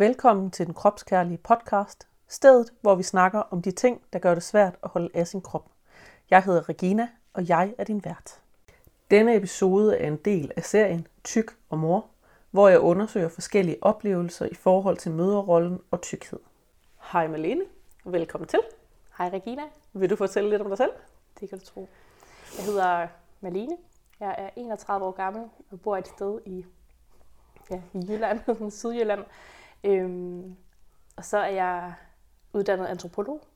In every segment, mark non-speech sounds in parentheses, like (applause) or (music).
Velkommen til den kropskærlige podcast, stedet hvor vi snakker om de ting, der gør det svært at holde af sin krop. Jeg hedder Regina, og jeg er din vært. Denne episode er en del af serien Tyk og Mor, hvor jeg undersøger forskellige oplevelser i forhold til møderrollen og tykkhed. Hej Malene, velkommen til. Hej Regina, Vil du fortælle lidt om dig selv? det kan du tro. Jeg hedder Malene, jeg er 31 år gammel og bor et sted i, ja, i Jylland, (laughs) Sydjylland. Øhm, og så er jeg uddannet antropolog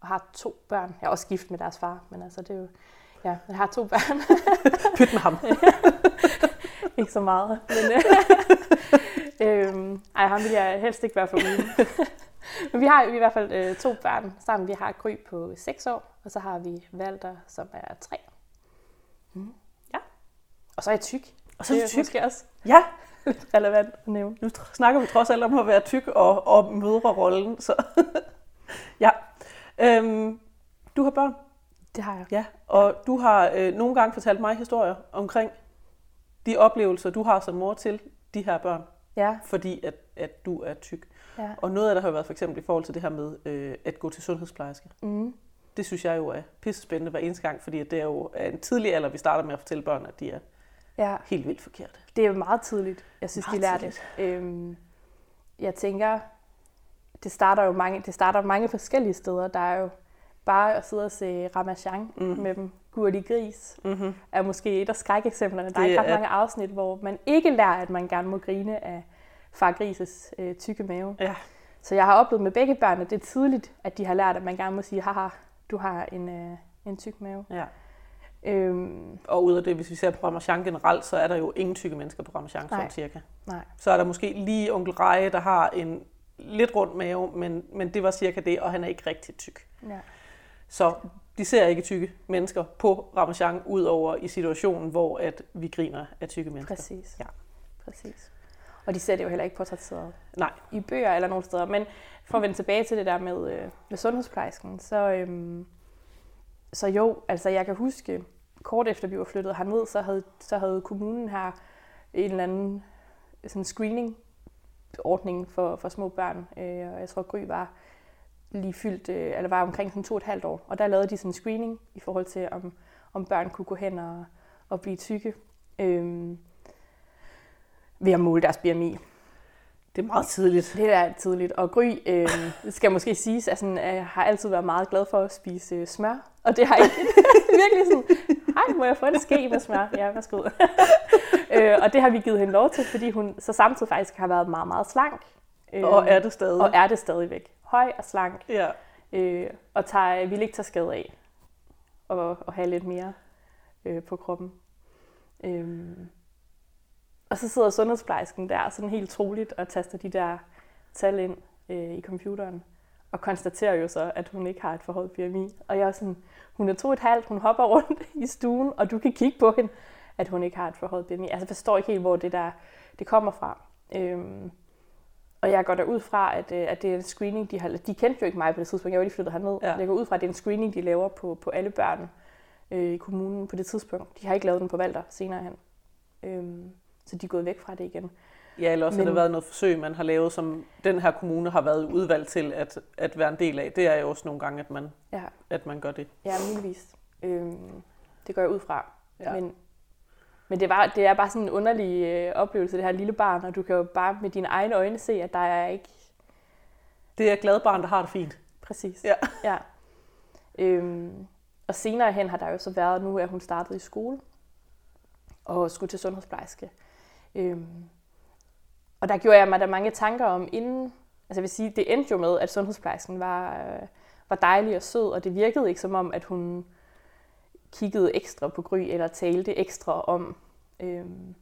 og har to børn. Jeg er også gift med deres far, men altså det er jo, ja, jeg har to børn. (laughs) Pyt med ham. (laughs) ikke så meget. Men, øh, (laughs) øhm, ej, ham vil jeg helst ikke være for uden. Men vi har i hvert fald øh, to børn sammen. Vi har Gry på 6 år, og så har vi Valter, som er 3. Mm. Ja. Og så er jeg tyk. Og så er du tyk. også Ja, lidt (laughs) relevant at nævne. nu snakker vi trods alt om at være tyk og, og mødrerollen. Så. (laughs) ja. Øhm, du har børn. Det har jeg. Ja, og du har øh, nogle gange fortalt mig historier omkring de oplevelser, du har som mor til de her børn, Ja, fordi at, at du er tyk. ja. Og noget af det har været for eksempel i forhold til det her med øh, at gå til sundhedsplejerske. Mm. Det synes jeg jo er pisse spændende hver eneste gang, fordi det er jo af en tidlig alder, vi starter med at fortælle børn, at de er ja. helt vildt forkerte. Det er jo meget tidligt, jeg synes, Meget de lærer det. Øhm, jeg tænker, det starter jo mange, det starter mange forskellige steder. Der er jo bare at sidde og se Ramachan mm. med dem. Gurli Gris Mm-hmm. er måske et af skrækeksemplerne. Der er Det ikke ret er- mange afsnit, hvor man ikke lærer, at man gerne må grine af far Grises øh, tykke mave. Ja. Så jeg har oplevet med begge børn, at det er tidligt, at de har lært, at man gerne må sige, haha, du har en, øh, en tyk mave. ja. Øhm, Og ud af det, hvis vi ser på Ramachan generelt, så er der jo ingen tykke mennesker på Ramachan, sådan cirka. nej. Så er der måske lige onkel Reje, der har en lidt rund mave, men, men det var cirka det, og han er ikke rigtig tyk. Ja. Så de ser ikke tykke mennesker på Ramachan, udover i situationen, hvor at vi griner af tykke mennesker. Præcis. Ja. Præcis. Og de ser det jo heller ikke portrætteret Nej. i bøger eller nogen steder. Men for at vende tilbage til det der med, øh, med sundhedsplejersken, så, øhm, så jo, altså jeg kan huske, kort efter vi var flyttet herned, så havde, så havde kommunen her en eller anden sådan screening ordning for, for små børn. Øh, og jeg tror, Gry var lige fyldt, øh, eller var omkring sådan to og et halvt år. Og der lavede de sådan en screening i forhold til, om, om børn kunne gå hen og, og blive tykke. øh, ved at måle deres BMI. Det er meget tidligt. Det er tidligt. Og Gry, øh, skal måske siges, altså, øh, har altid været meget glad for at spise øh, smør. Og det har ikke (laughs) virkelig sådan, hej, må jeg få en ske med smør? Ja, værsgo. (laughs) øh, og det har vi givet hende lov til, fordi hun så samtidig faktisk har været meget, meget slank. Øh, Og er det stadig. og er det stadigvæk. Høj og slank. Ja. Øh, og tager, vil ikke tage skade af at, at have lidt mere øh, på kroppen. Øhm. Og så sidder sundhedsplejersken der sådan helt troligt og taster de der tal ind øh, i computeren og konstaterer jo så, at hun ikke har et forhøjet BMI. Og jeg er sådan, hun er to et halvt, hun hopper (laughs) rundt i stuen, og du kan kigge på hende, at hun ikke har et forhøjet BMI. Altså jeg forstår ikke helt, hvor det der det kommer fra. Øhm, og jeg går der ud fra, at, øh, at det er en screening, de har... De kendte jo ikke mig på det tidspunkt, jeg var lige flyttet herned. Ja. Ja. Jeg går ud fra, at det er en screening, de laver på, på alle børn øh, i kommunen på det tidspunkt. De har ikke lavet den på Valter senere hen. Øhm, så de er gået væk fra det igen. Ja, eller også har Men- det været noget forsøg, man har lavet, som den her kommune har været udvalgt til at, at være en del af. Det er jo også nogle gange, at man, Ja, at man gør det. ja muligvis. Øhm, det går jeg ud fra. Ja. Men, men det, var, det er bare sådan en underlig øh, oplevelse, det her lille barn, og du kan jo bare med dine egne øjne se, at der er ikke Det er et glad barn, der har det fint. Præcis. Ja. ja. Øhm, og senere hen har der jo så været, nu er hun startet i skole og skulle til sundhedsplejerske. Øhm, og der gjorde jeg mig da mange tanker om inden, altså jeg vil sige, det endte jo med, at sundhedsplejersken var, øh, var dejlig og sød, og det virkede ikke som om, at hun kiggede ekstra på Gry, eller talte ekstra om, øhm,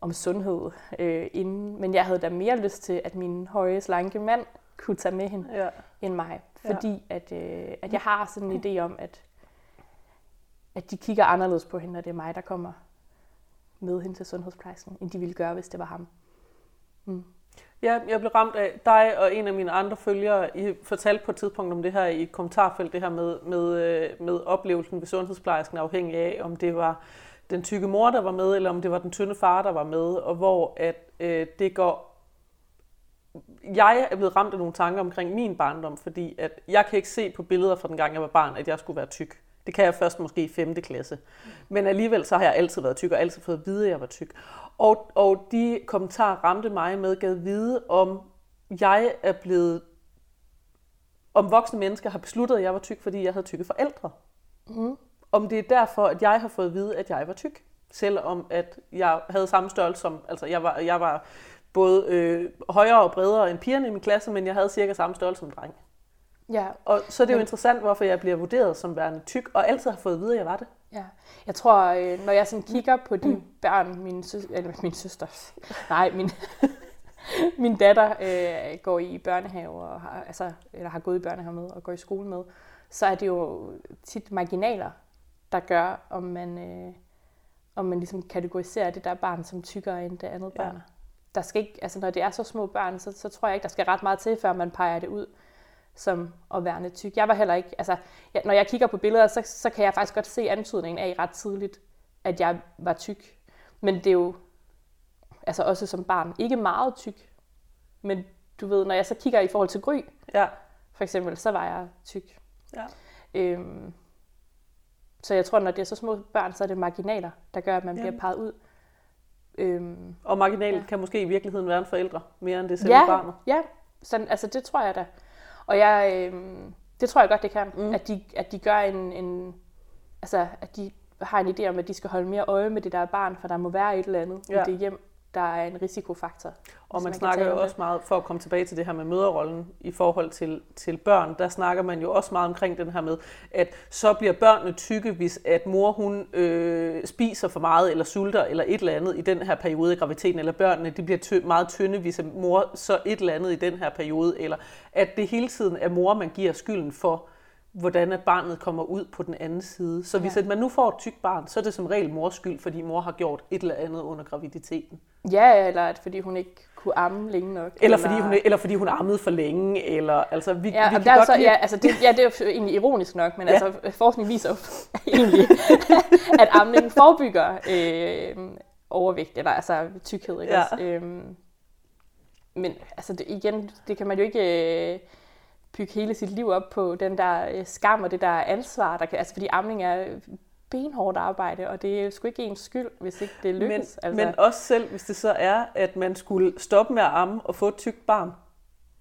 om sundhed øh, inden. Men jeg havde da mere lyst til, at min høje, slanke mand kunne tage med hende Ja. end mig. Ja. Fordi at, øh, at jeg har sådan en idé om, at, at de kigger anderledes på hende, når det er mig, der kommer med hende til sundhedsplejersken, end de ville gøre, hvis det var ham. Mm. Ja, jeg blev ramt af dig og en af mine andre følgere. I fortalte på et tidspunkt om det her i et kommentarfelt, det her med, med, øh, med oplevelsen ved sundhedsplejersken, afhængig af, om det var den tykke mor, der var med, eller om det var den tynde far, der var med, og hvor at øh, det går jeg er blevet ramt af nogle tanker omkring min barndom, fordi at jeg kan ikke se på billeder fra den gang, jeg var barn, at jeg skulle være tyk. Det kan jeg først måske i 5. klasse. Men alligevel så har jeg altid været tyk, og altid fået at vide, at jeg var tyk. Og, og de kommentarer ramte mig med, gav vide, om jeg er blevet om voksne mennesker har besluttet, at jeg var tyk, fordi jeg havde tykke forældre. Mm. Om det er derfor, at jeg har fået at vide, at jeg var tyk. Selvom at jeg havde samme størrelse som, altså jeg var, jeg var både øh, højere og bredere end pigerne i min klasse, men jeg havde cirka samme størrelse som dreng. Ja. Og så er det jo interessant, hvorfor jeg bliver vurderet som værende tyk, og altid har fået at vide, at jeg var det. Ja. Jeg tror, øh, når jeg sådan kigger på de børn, min, sø- eller min søster, nej, min, (laughs) min datter øh, går i børnehave, og har, altså, eller har gået i børnehave med, og går i skole med, så er det jo tit marginaler, der gør, om man, øh, om man ligesom kategoriserer det der barn som tykkere end det andet Ja. barn. Der skal ikke, altså når det er så små børn, så, så tror jeg ikke, der skal ret meget til, før man peger det ud som at være tyk. Jeg var heller ikke, altså jeg, når jeg kigger på billeder, så, så kan jeg faktisk godt se antydningen af ret tidligt, at jeg var tyk. Men det er jo, altså også som barn, ikke meget tyk. Men du ved, når jeg så kigger i forhold til Gry, Ja. for eksempel, så var jeg tyk. ja. Øhm, så jeg tror, når det er så små børn, så er det marginaler, der gør, at man bliver Jamen. peget ud. Øhm, Og marginal Ja. kan måske i virkeligheden være en forælder, mere end det selve ja, barnet. ja. Sådan, altså det tror jeg da. Og jeg, øhm, det tror jeg godt, det kan. Mm. At, de, at de gør en, en, altså at de har en idé om, at de skal holde mere øje med det der barn, for der må være et eller andet. Ja. i det hjem, der er en risikofaktor. Og man kan snakker jo også meget, for at komme tilbage til det her med møderrollen i forhold til, til børn, der snakker man jo også meget omkring den her med, at så bliver børnene tykke, hvis at mor hun øh, spiser for meget, eller sulter, eller et eller andet i den her periode af graviditeten, eller børnene de bliver tø- meget tynde, hvis at mor så et eller andet i den her periode, eller at det hele tiden er mor, man giver skylden for, hvordan at barnet kommer ud på den anden side. Så hvis Ja. at man nu får et tykt barn, så er det som regel mors skyld, fordi mor har gjort et eller andet under graviditeten. Ja, eller at fordi hun ikke kunne amme længe nok. Eller fordi, hun, eller fordi hun ammede for længe, eller altså vi, Ja, vi kan der godt så, lide- ja, altså det, ja, det er jo egentlig ironisk nok, men Ja. ja. altså forskning viser jo (laughs) egentlig, at amningen forebygger øh, overvægt, eller altså tykkhed, ikke Ja. også? Øhm, men altså det, igen, det kan man jo ikke øh, bygge hele sit liv op på, den der øh, skam og det der ansvar, der kan, altså fordi amning er benhårdt arbejde, og det er sgu ikke ens skyld, hvis ikke det men, lykkes. altså. men også selv, hvis det så er, at man skulle stoppe med at amme og få et tykt barn.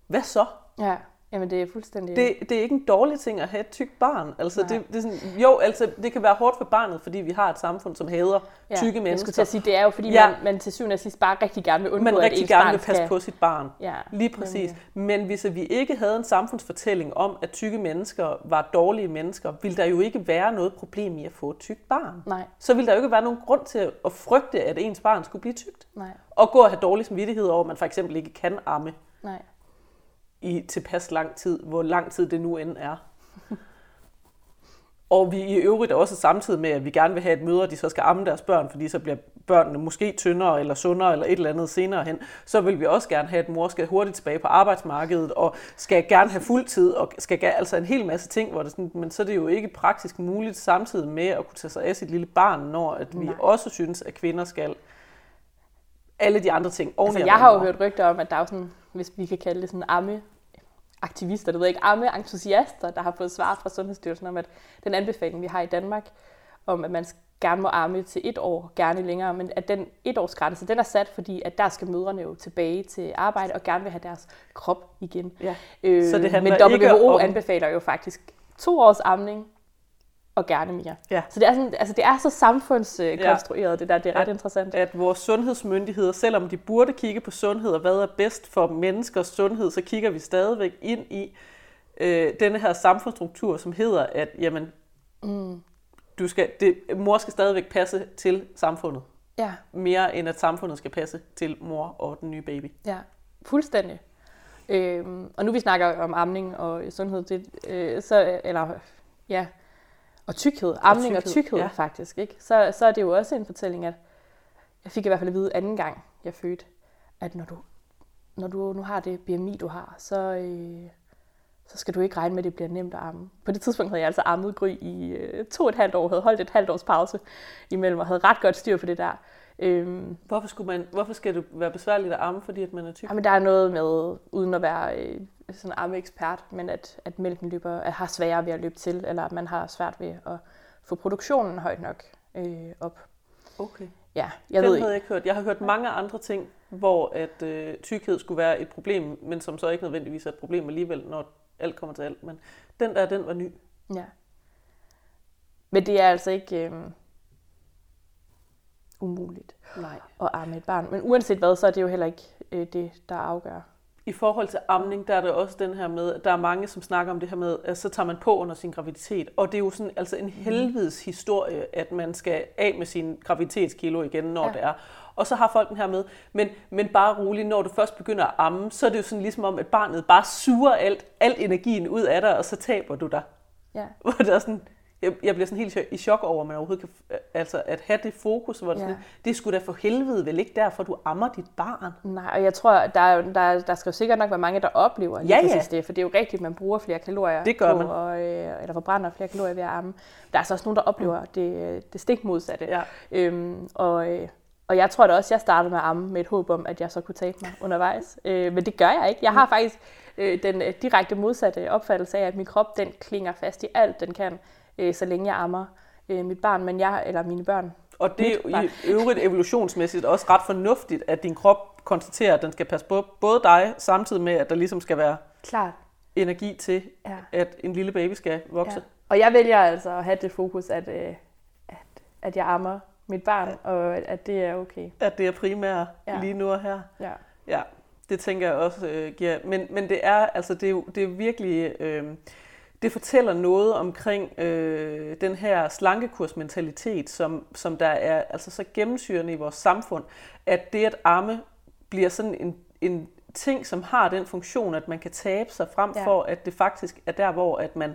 Hvad så? Ja, jamen det er fuldstændig... Det, det er ikke en dårlig ting at have et tykt barn. Altså, Nej. det, det er sådan, jo, altså, det kan være hårdt for barnet, fordi vi har et samfund, som hader ja, tykke Jeg skulle mennesker. til at sige, det er jo fordi, Ja. man, man til syvende og sidst bare rigtig gerne vil undgå, man at rigtig gerne vil passe skal... på sit barn. Ja, Lige præcis. nemlig. Men hvis vi ikke havde en samfundsfortælling om, at tykke mennesker var dårlige mennesker, ville der jo ikke være noget problem i at få et tykt barn. Nej, Så ville der jo ikke være nogen grund til at frygte, at ens barn skulle blive tykt. nej, Og gå og have dårlig samvittighed over, at man for eksempel ikke kan amme nej. I tilpas lang tid, hvor lang tid det nu end er. (laughs) Og vi i øvrigt også samtidig med, at vi gerne vil have et møde, og de så skal amme deres børn, fordi så bliver børnene måske tyndere eller sundere eller et eller andet senere hen, så vil vi også gerne have, at mor skal hurtigt tilbage på arbejdsmarkedet, og skal gerne have fuldtid, og skal ga- altså en hel masse ting, hvor det sådan, men så er det jo ikke praktisk muligt samtidig med at kunne tage sig af sit lille barn, når at vi Nej. også synes, at kvinder skal alle de andre ting Altså, jeg har jo hørt rygter om, at der er sådan, hvis vi kan kalde det sådan amme aktivister, det ved jeg ikke, amme entusiaster, der har fået svar fra Sundhedsstyrelsen om, at den anbefaling, vi har i Danmark, om at man gerne må amme til et år, gerne længere, men at den etårsgrænse, den er sat, fordi at der skal mødrene jo tilbage til arbejde og gerne vil have deres krop igen. Ja. Øh, Så det handler men WHO om- anbefaler jo faktisk to års amning og gerne mere. Ja. Så det er, sådan, altså det er så samfundskonstrueret, ja. det der. Det er ret Ja. interessant. at vores sundhedsmyndigheder, selvom de burde kigge på sundhed og hvad er bedst for menneskers sundhed, så kigger vi stadigvæk ind i øh, denne her samfundsstruktur, som hedder, at jamen, Mm. du skal, det, mor skal stadigvæk passe til samfundet, Ja. mere end at samfundet skal passe til mor og den nye baby. Ja, fuldstændig. Øhm, og nu vi snakker om amning og sundhed, det, øh, så, eller ja, og tykkhed, amning og tykkhed, tykkhed, ja. ja. faktisk, ikke? Så, så er det jo også en fortælling, at jeg fik i hvert fald at vide anden gang, jeg fødte, at når du, når du nu har det BMI, du har, så, øh, så skal du ikke regne med, at det bliver nemt at amme. På det tidspunkt havde jeg altså ammet Gry i øh, to og et halvt år, havde holdt et halvt års pause imellem, og havde ret godt styr på det der. Øhm, Hvorfor, skulle man, hvorfor skal det være besværligt at amme, fordi at man er tyk? Jamen, der er noget med, uden at være øh, sådan en ammeekspert, men at, at mælken løber, at har sværere ved at løbe til, eller at man har svært ved at få produktionen højt nok øh, op. Okay. Ja, jeg Den ved havde jeg ikke hørt. Jeg har hørt mange andre ting, hvor at øh, tykkhed skulle være et problem, men som så ikke nødvendigvis er et problem alligevel, når alt kommer til alt. Men den der, den var ny. Ja. Men det er altså ikke øh, umuligt Nej. at amme et barn. Men uanset hvad, så er det jo heller ikke øh, det, der afgør. I forhold til amning, der er det også den her med, der er mange, som snakker om det her med, at så tager man på under sin graviditet. Og det er jo sådan altså en helvedes historie, at man skal af med sin graviditetskilo igen, når ja. det er. Og så har folk den her med, men, men bare rolig, når du først begynder at amme, så er det jo sådan ligesom om, at barnet bare suger alt, alt energien ud af dig, og så taber du dig. Ja. (laughs) Hvor det er sådan, jeg, jeg bliver sådan helt i chok over, at man overhovedet kan, altså at have det fokus, hvor det, Ja. sådan, det skulle da for helvede vel ikke derfor, du ammer dit barn. Nej, og jeg tror, at der, er, der, der skal jo sikkert nok være mange, der oplever lige Ja, ja. det, for det er jo rigtigt, at man bruger flere kalorier Det gør på, man. Og, øh, eller forbrænder flere kalorier ved at amme. Der er altså også nogen, der oplever det, det stik modsatte. Ja. Øhm, og, øh, og jeg tror da også, jeg startede med at amme med et håb om, at jeg så kunne tabe mig undervejs. Øh, men det gør jeg ikke. Jeg har faktisk øh, den øh, direkte modsatte opfattelse af, at min krop den klinger fast i alt, den kan, øh, så længe jeg ammer øh, mit barn, men jeg, eller mine børn. Og det er i øvrigt evolutionsmæssigt også ret fornuftigt, at din krop konstaterer, at den skal passe på både dig, samtidig med, at der ligesom skal være Klart. energi til, Ja. at en lille baby skal vokse. Ja. Og jeg vælger altså at have det fokus, at, øh, at, at jeg ammer mit barn, og at det er okay. At det er primært Ja. ja. lige nu og her. Ja. Ja, det tænker jeg også øh, giver. Men, men det er altså det er, det er virkelig øh, det fortæller noget omkring øh, den her slankekursmentalitet, som, som der er altså så gennemsyrende i vores samfund, at det at amme bliver sådan en, en ting, som har den funktion, at man kan tabe sig frem Ja. for, at det faktisk er der, hvor at man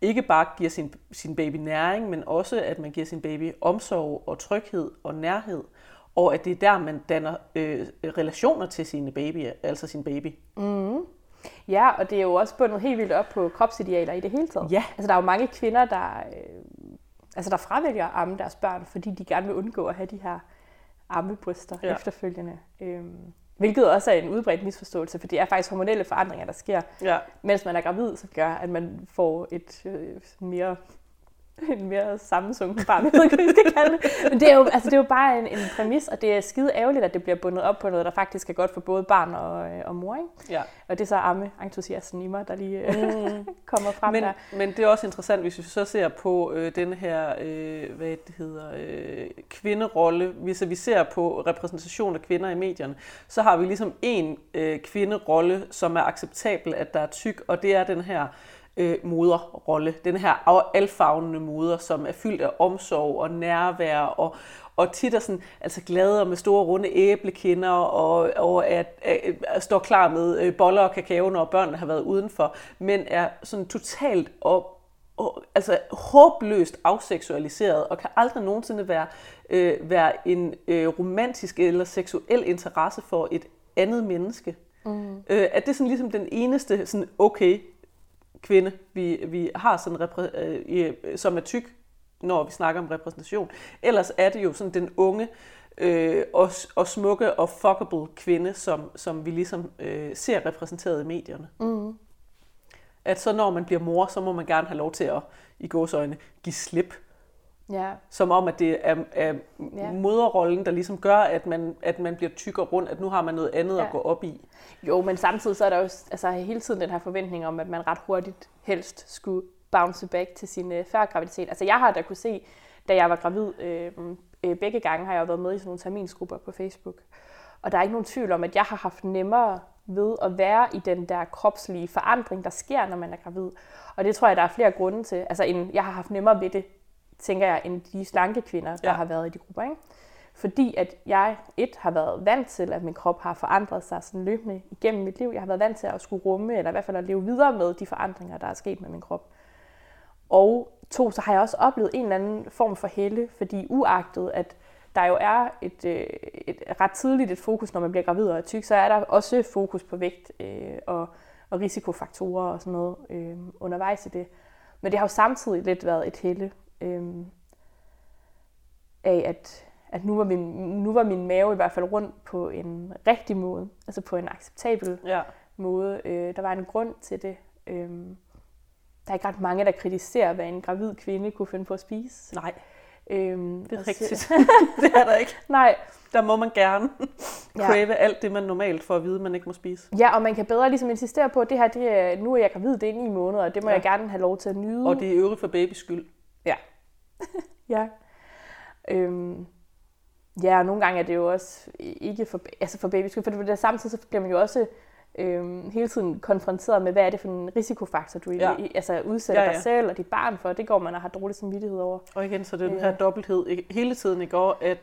ikke bare giver sin, sin baby næring, men også at man giver sin baby omsorg og tryghed og nærhed, og at det er der, man danner øh, relationer til sine babyer, altså sin baby. Ja, og det er jo også bundet helt vildt op på kropsidealer i det hele taget. Ja. Altså, der er jo mange kvinder, der, øh, altså, der fravælger at amme deres børn, fordi de gerne vil undgå at have de her ammebryster ja. Efterfølgende. Øhm, hvilket også er en udbredt misforståelse, for det er faktisk hormonelle forandringer, der sker, Ja, mens man er gravid, som gør, at man får et øh, mere (laughs) en mere sammensunken barn, (laughs) jeg ved ikke, hvad vi skal kalde det. Men det er jo, altså, det er jo bare en, en præmis, og det er skide ærgerligt, at det bliver bundet op på noget, der faktisk er godt for både barn og, øh, og mor. Ikke? ja. Og det er så amme-entusiasten i mig, der lige øh, Mm. (laughs) kommer frem Men, der. men det er også interessant, hvis vi så ser på øh, den her, øh, hvad det hedder, øh, kvinderolle. Hvis vi ser på repræsentation af kvinder i medierne, så har vi ligesom en øh, kvinderolle, som er acceptabel, at der er tyk, og det er den her øh, moderrolle. Den her alfagnende moder, som er fyldt af omsorg og nærvær og, og tit er sådan, altså glad og med store runde æblekinder og, og at, at, at står klar med øh, boller og kakao, når børnene har været udenfor, men er sådan totalt og, og, altså håbløst afseksualiseret og kan aldrig nogensinde være, øh, være en øh, romantisk eller seksuel interesse for et andet menneske. Mm. Øh, at det er sådan ligesom den eneste sådan okay kvinde, vi, vi har sådan repræ- øh, som er tyk, når vi snakker om repræsentation. Ellers er det jo sådan den unge øh, og, og smukke og fuckable kvinde, som, som vi ligesom øh, ser repræsenteret i medierne. Mm. At så når man bliver mor, så må man gerne have lov til at, i gåsøjne, give slip. Ja, Som om, at det er, er Ja. moderrollen, der ligesom gør, at man, at man bliver tykkere rundt, at nu har man noget andet Ja. at gå op i. jo, men samtidig så er der jo altså, hele tiden den her forventning om, at man ret hurtigt helst skulle bounce back til sin øh, før graviditet. Altså jeg har da kunne se, da jeg var gravid, øh, øh, begge gange har jeg været med i sådan nogle terminsgrupper på Facebook. Og der er ikke nogen tvivl om, at jeg har haft nemmere ved at være i den der kropslige forandring, der sker, når man er gravid. Og det tror jeg, der er flere grunde til. Altså, en, jeg har haft nemmere ved det, tænker jeg, end de slanke kvinder, der Ja. har været i de grupper. Ikke? Fordi at jeg, et, har været vant til, at min krop har forandret sig sådan løbende igennem mit liv. Jeg har været vant til at skulle rumme, eller i hvert fald at leve videre med de forandringer, der er sket med min krop. Og to, så har jeg også oplevet en eller anden form for helle, fordi uagtet, at der jo er et, øh, et ret tidligt et fokus, når man bliver gravid og er tyk, så er der også fokus på vægt øh, og, og risikofaktorer og sådan noget øh, undervejs i det. Men det har jo samtidig lidt været et helle øh, af, at, at nu var, min, nu var min mave i hvert fald rundt på en rigtig måde, altså på en acceptabel Ja. måde. Øh, der var en grund til det. Øh, der er ikke ret mange, der kritiserer, hvad en gravid kvinde kunne finde på at spise. Nej, Øhm, det er rigtigt. (laughs) det er der ikke. Nej, Der må man gerne Ja. crave alt det, man normalt får at vide, man ikke må spise. Ja, og man kan bedre ligesom insistere på, at det her, det er, nu er jeg gravid, det er ni måneder, og det må Ja. ja. jeg gerne have lov til at nyde. Og det er øvrigt for babys skyld. Ja. (laughs) ja. Øhm, ja, og nogle gange er det jo også ikke for, altså for babys skyld, for det er samtidig så bliver man jo også øhm, hele tiden konfronteret med, hvad er det for en risikofaktor, du Ja. ja. altså udsætter Ja, ja, dig selv og dit barn for. Det går man og har dårlig samvittighed over. Og igen, så det er den her dobbelthed ikke- hele tiden i går, at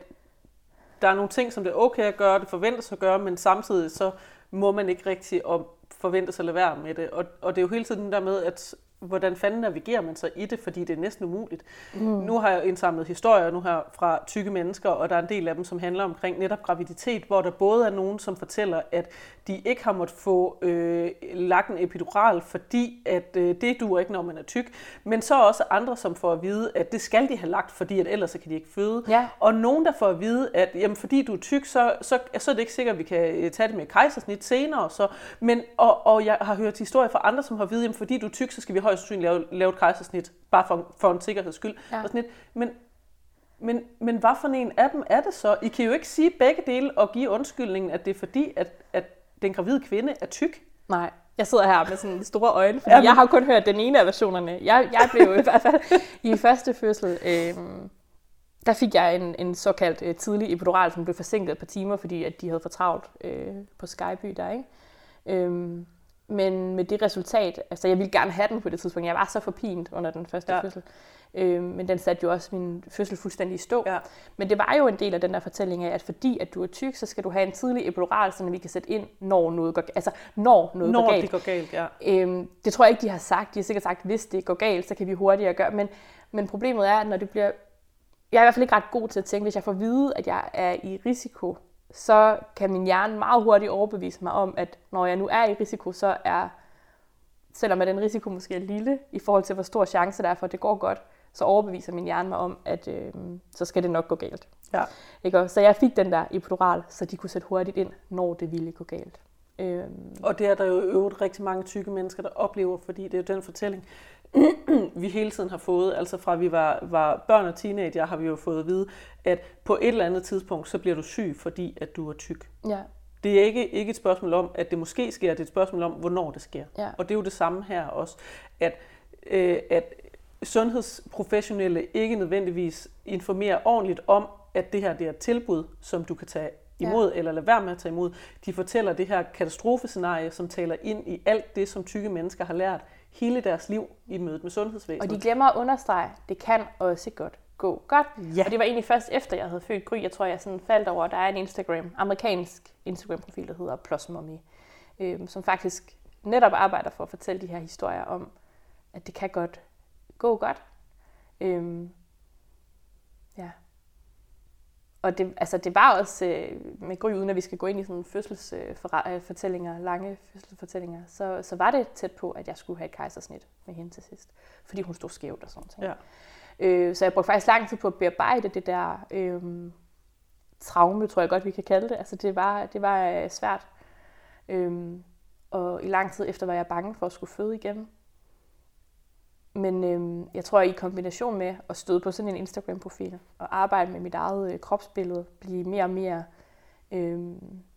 der er nogle ting, som det er okay at gøre, det forventes at gøre, men samtidig så må man ikke rigtig at forventes at lade være med det. Og, og det er jo hele tiden den der med, at hvordan fanden navigerer man sig i det, fordi det er næsten umuligt. Mm. Nu har jeg indsamlet historier nu her fra tykke mennesker, og der er en del af dem, som handler omkring netop graviditet, hvor der både er nogen, som fortæller, at de ikke har måttet få øh, lagt en epidural, fordi at øh, det duer ikke, når man er tyk, men så også andre, som får at vide, at det skal de have lagt, fordi at ellers så kan de ikke føde. Ja. Og nogen, der får at vide, at jamen, fordi du er tyk, så, så, så er det ikke sikkert, at vi kan øh, tage det med kejsersnit senere. Så. Men, og, og jeg har hørt historier fra andre, som har at vide, at fordi du er tyk, så skal vi højst sandsynligt lave, lave et kejsersnit, bare for, for en sikkerheds skyld. Ja. Og sådan lidt. Men, men, men hvad for en af dem er det så? I kan jo ikke sige begge dele og give undskyldningen, at det er fordi, at, at den gravide kvinde er tyk. Nej, jeg sidder her med sådan store øjne, fordi Ja, ja, men- jeg har jo kun hørt den ene af versionerne. Jeg, jeg blev jo i hvert fald i første fødsel, øhm, der fik jeg en, en såkaldt øh, tidlig epidural, som blev forsinket et par timer, fordi at de havde for travlt øh, på Skyby der, ikke? Øhm, men med det resultat, altså jeg ville gerne have den på det tidspunkt, jeg var så forpint under den første Ja. fødsel, øhm, men den satte jo også min fødsel fuldstændig i stå. Ja. Men det var jo en del af den der fortælling af, at fordi at du er tyk, så skal du have en tidlig epidural, så vi kan sætte ind, når noget går, altså når noget Når går galt. det går galt, ja. Øhm, det tror jeg ikke, de har sagt. De har sikkert sagt, hvis det går galt, så kan vi hurtigere gøre. Men, men problemet er, at når det bliver... Jeg er i hvert fald ikke ret god til at tænke, hvis jeg får at vide, at jeg er i risiko, så kan min hjerne meget hurtigt overbevise mig om, at når jeg nu er i risiko, så er, selvom at den risiko måske er lille, i forhold til hvor stor chance der er for, at det går godt, så overbeviser min hjerne mig om, at øh, så skal det nok gå galt. ja. Ikke? Så jeg fik den der epidural, så de kunne sætte hurtigt ind, når det ville gå galt. Øhm, Og det er der jo øvrigt rigtig mange tykke mennesker, der oplever, fordi det er jo den fortælling, (clears throat) vi hele tiden har fået. Altså fra vi var, var børn og teenager, har vi jo fået at vide, at på et eller andet tidspunkt, så bliver du syg, fordi at du er tyk. ja. Det er ikke, ikke et spørgsmål om, at det måske sker, det er et spørgsmål om, hvornår det sker. Ja. Og det er jo det samme her også, at, øh, at sundhedsprofessionelle ikke nødvendigvis informerer ordentligt om, at det her det er et tilbud, som du kan tage imod, ja. eller lade være med at tage imod. De fortæller det her katastrofescenarie, som taler ind i alt det, som tykke mennesker har lært hele deres liv i mødet med sundhedsvæsenet. Og de glemmer at understrege, det kan også godt gå godt. Ja. Og det var egentlig først efter, jeg havde født Gry, jeg tror, jeg sådan faldt over, at der er en Instagram, amerikansk Instagram-profil, der hedder Plus Mommy, øhm, som faktisk netop arbejder for at fortælle de her historier om, at det kan godt gå godt. Øhm, ja. Og det, altså det var også øh, med Gry, uden at vi skal gå ind i sådan fødselsfortællinger, lange fødselsfortællinger, så, så var det tæt på, at jeg skulle have et kejsersnit med hende til sidst. Fordi hun stod skævt og sådan noget. Ja. Øh, så jeg brugte faktisk lang tid på at bearbejde det der øh, traume, tror jeg godt, vi kan kalde det. Altså det var, det var øh, svært. Øh, og i lang tid efter var jeg bange for at skulle føde igen. Men øh, jeg tror, at i kombination med at støde på sådan en Instagram-profil og arbejde med mit eget øh, kropsbillede, blive mere og mere øh,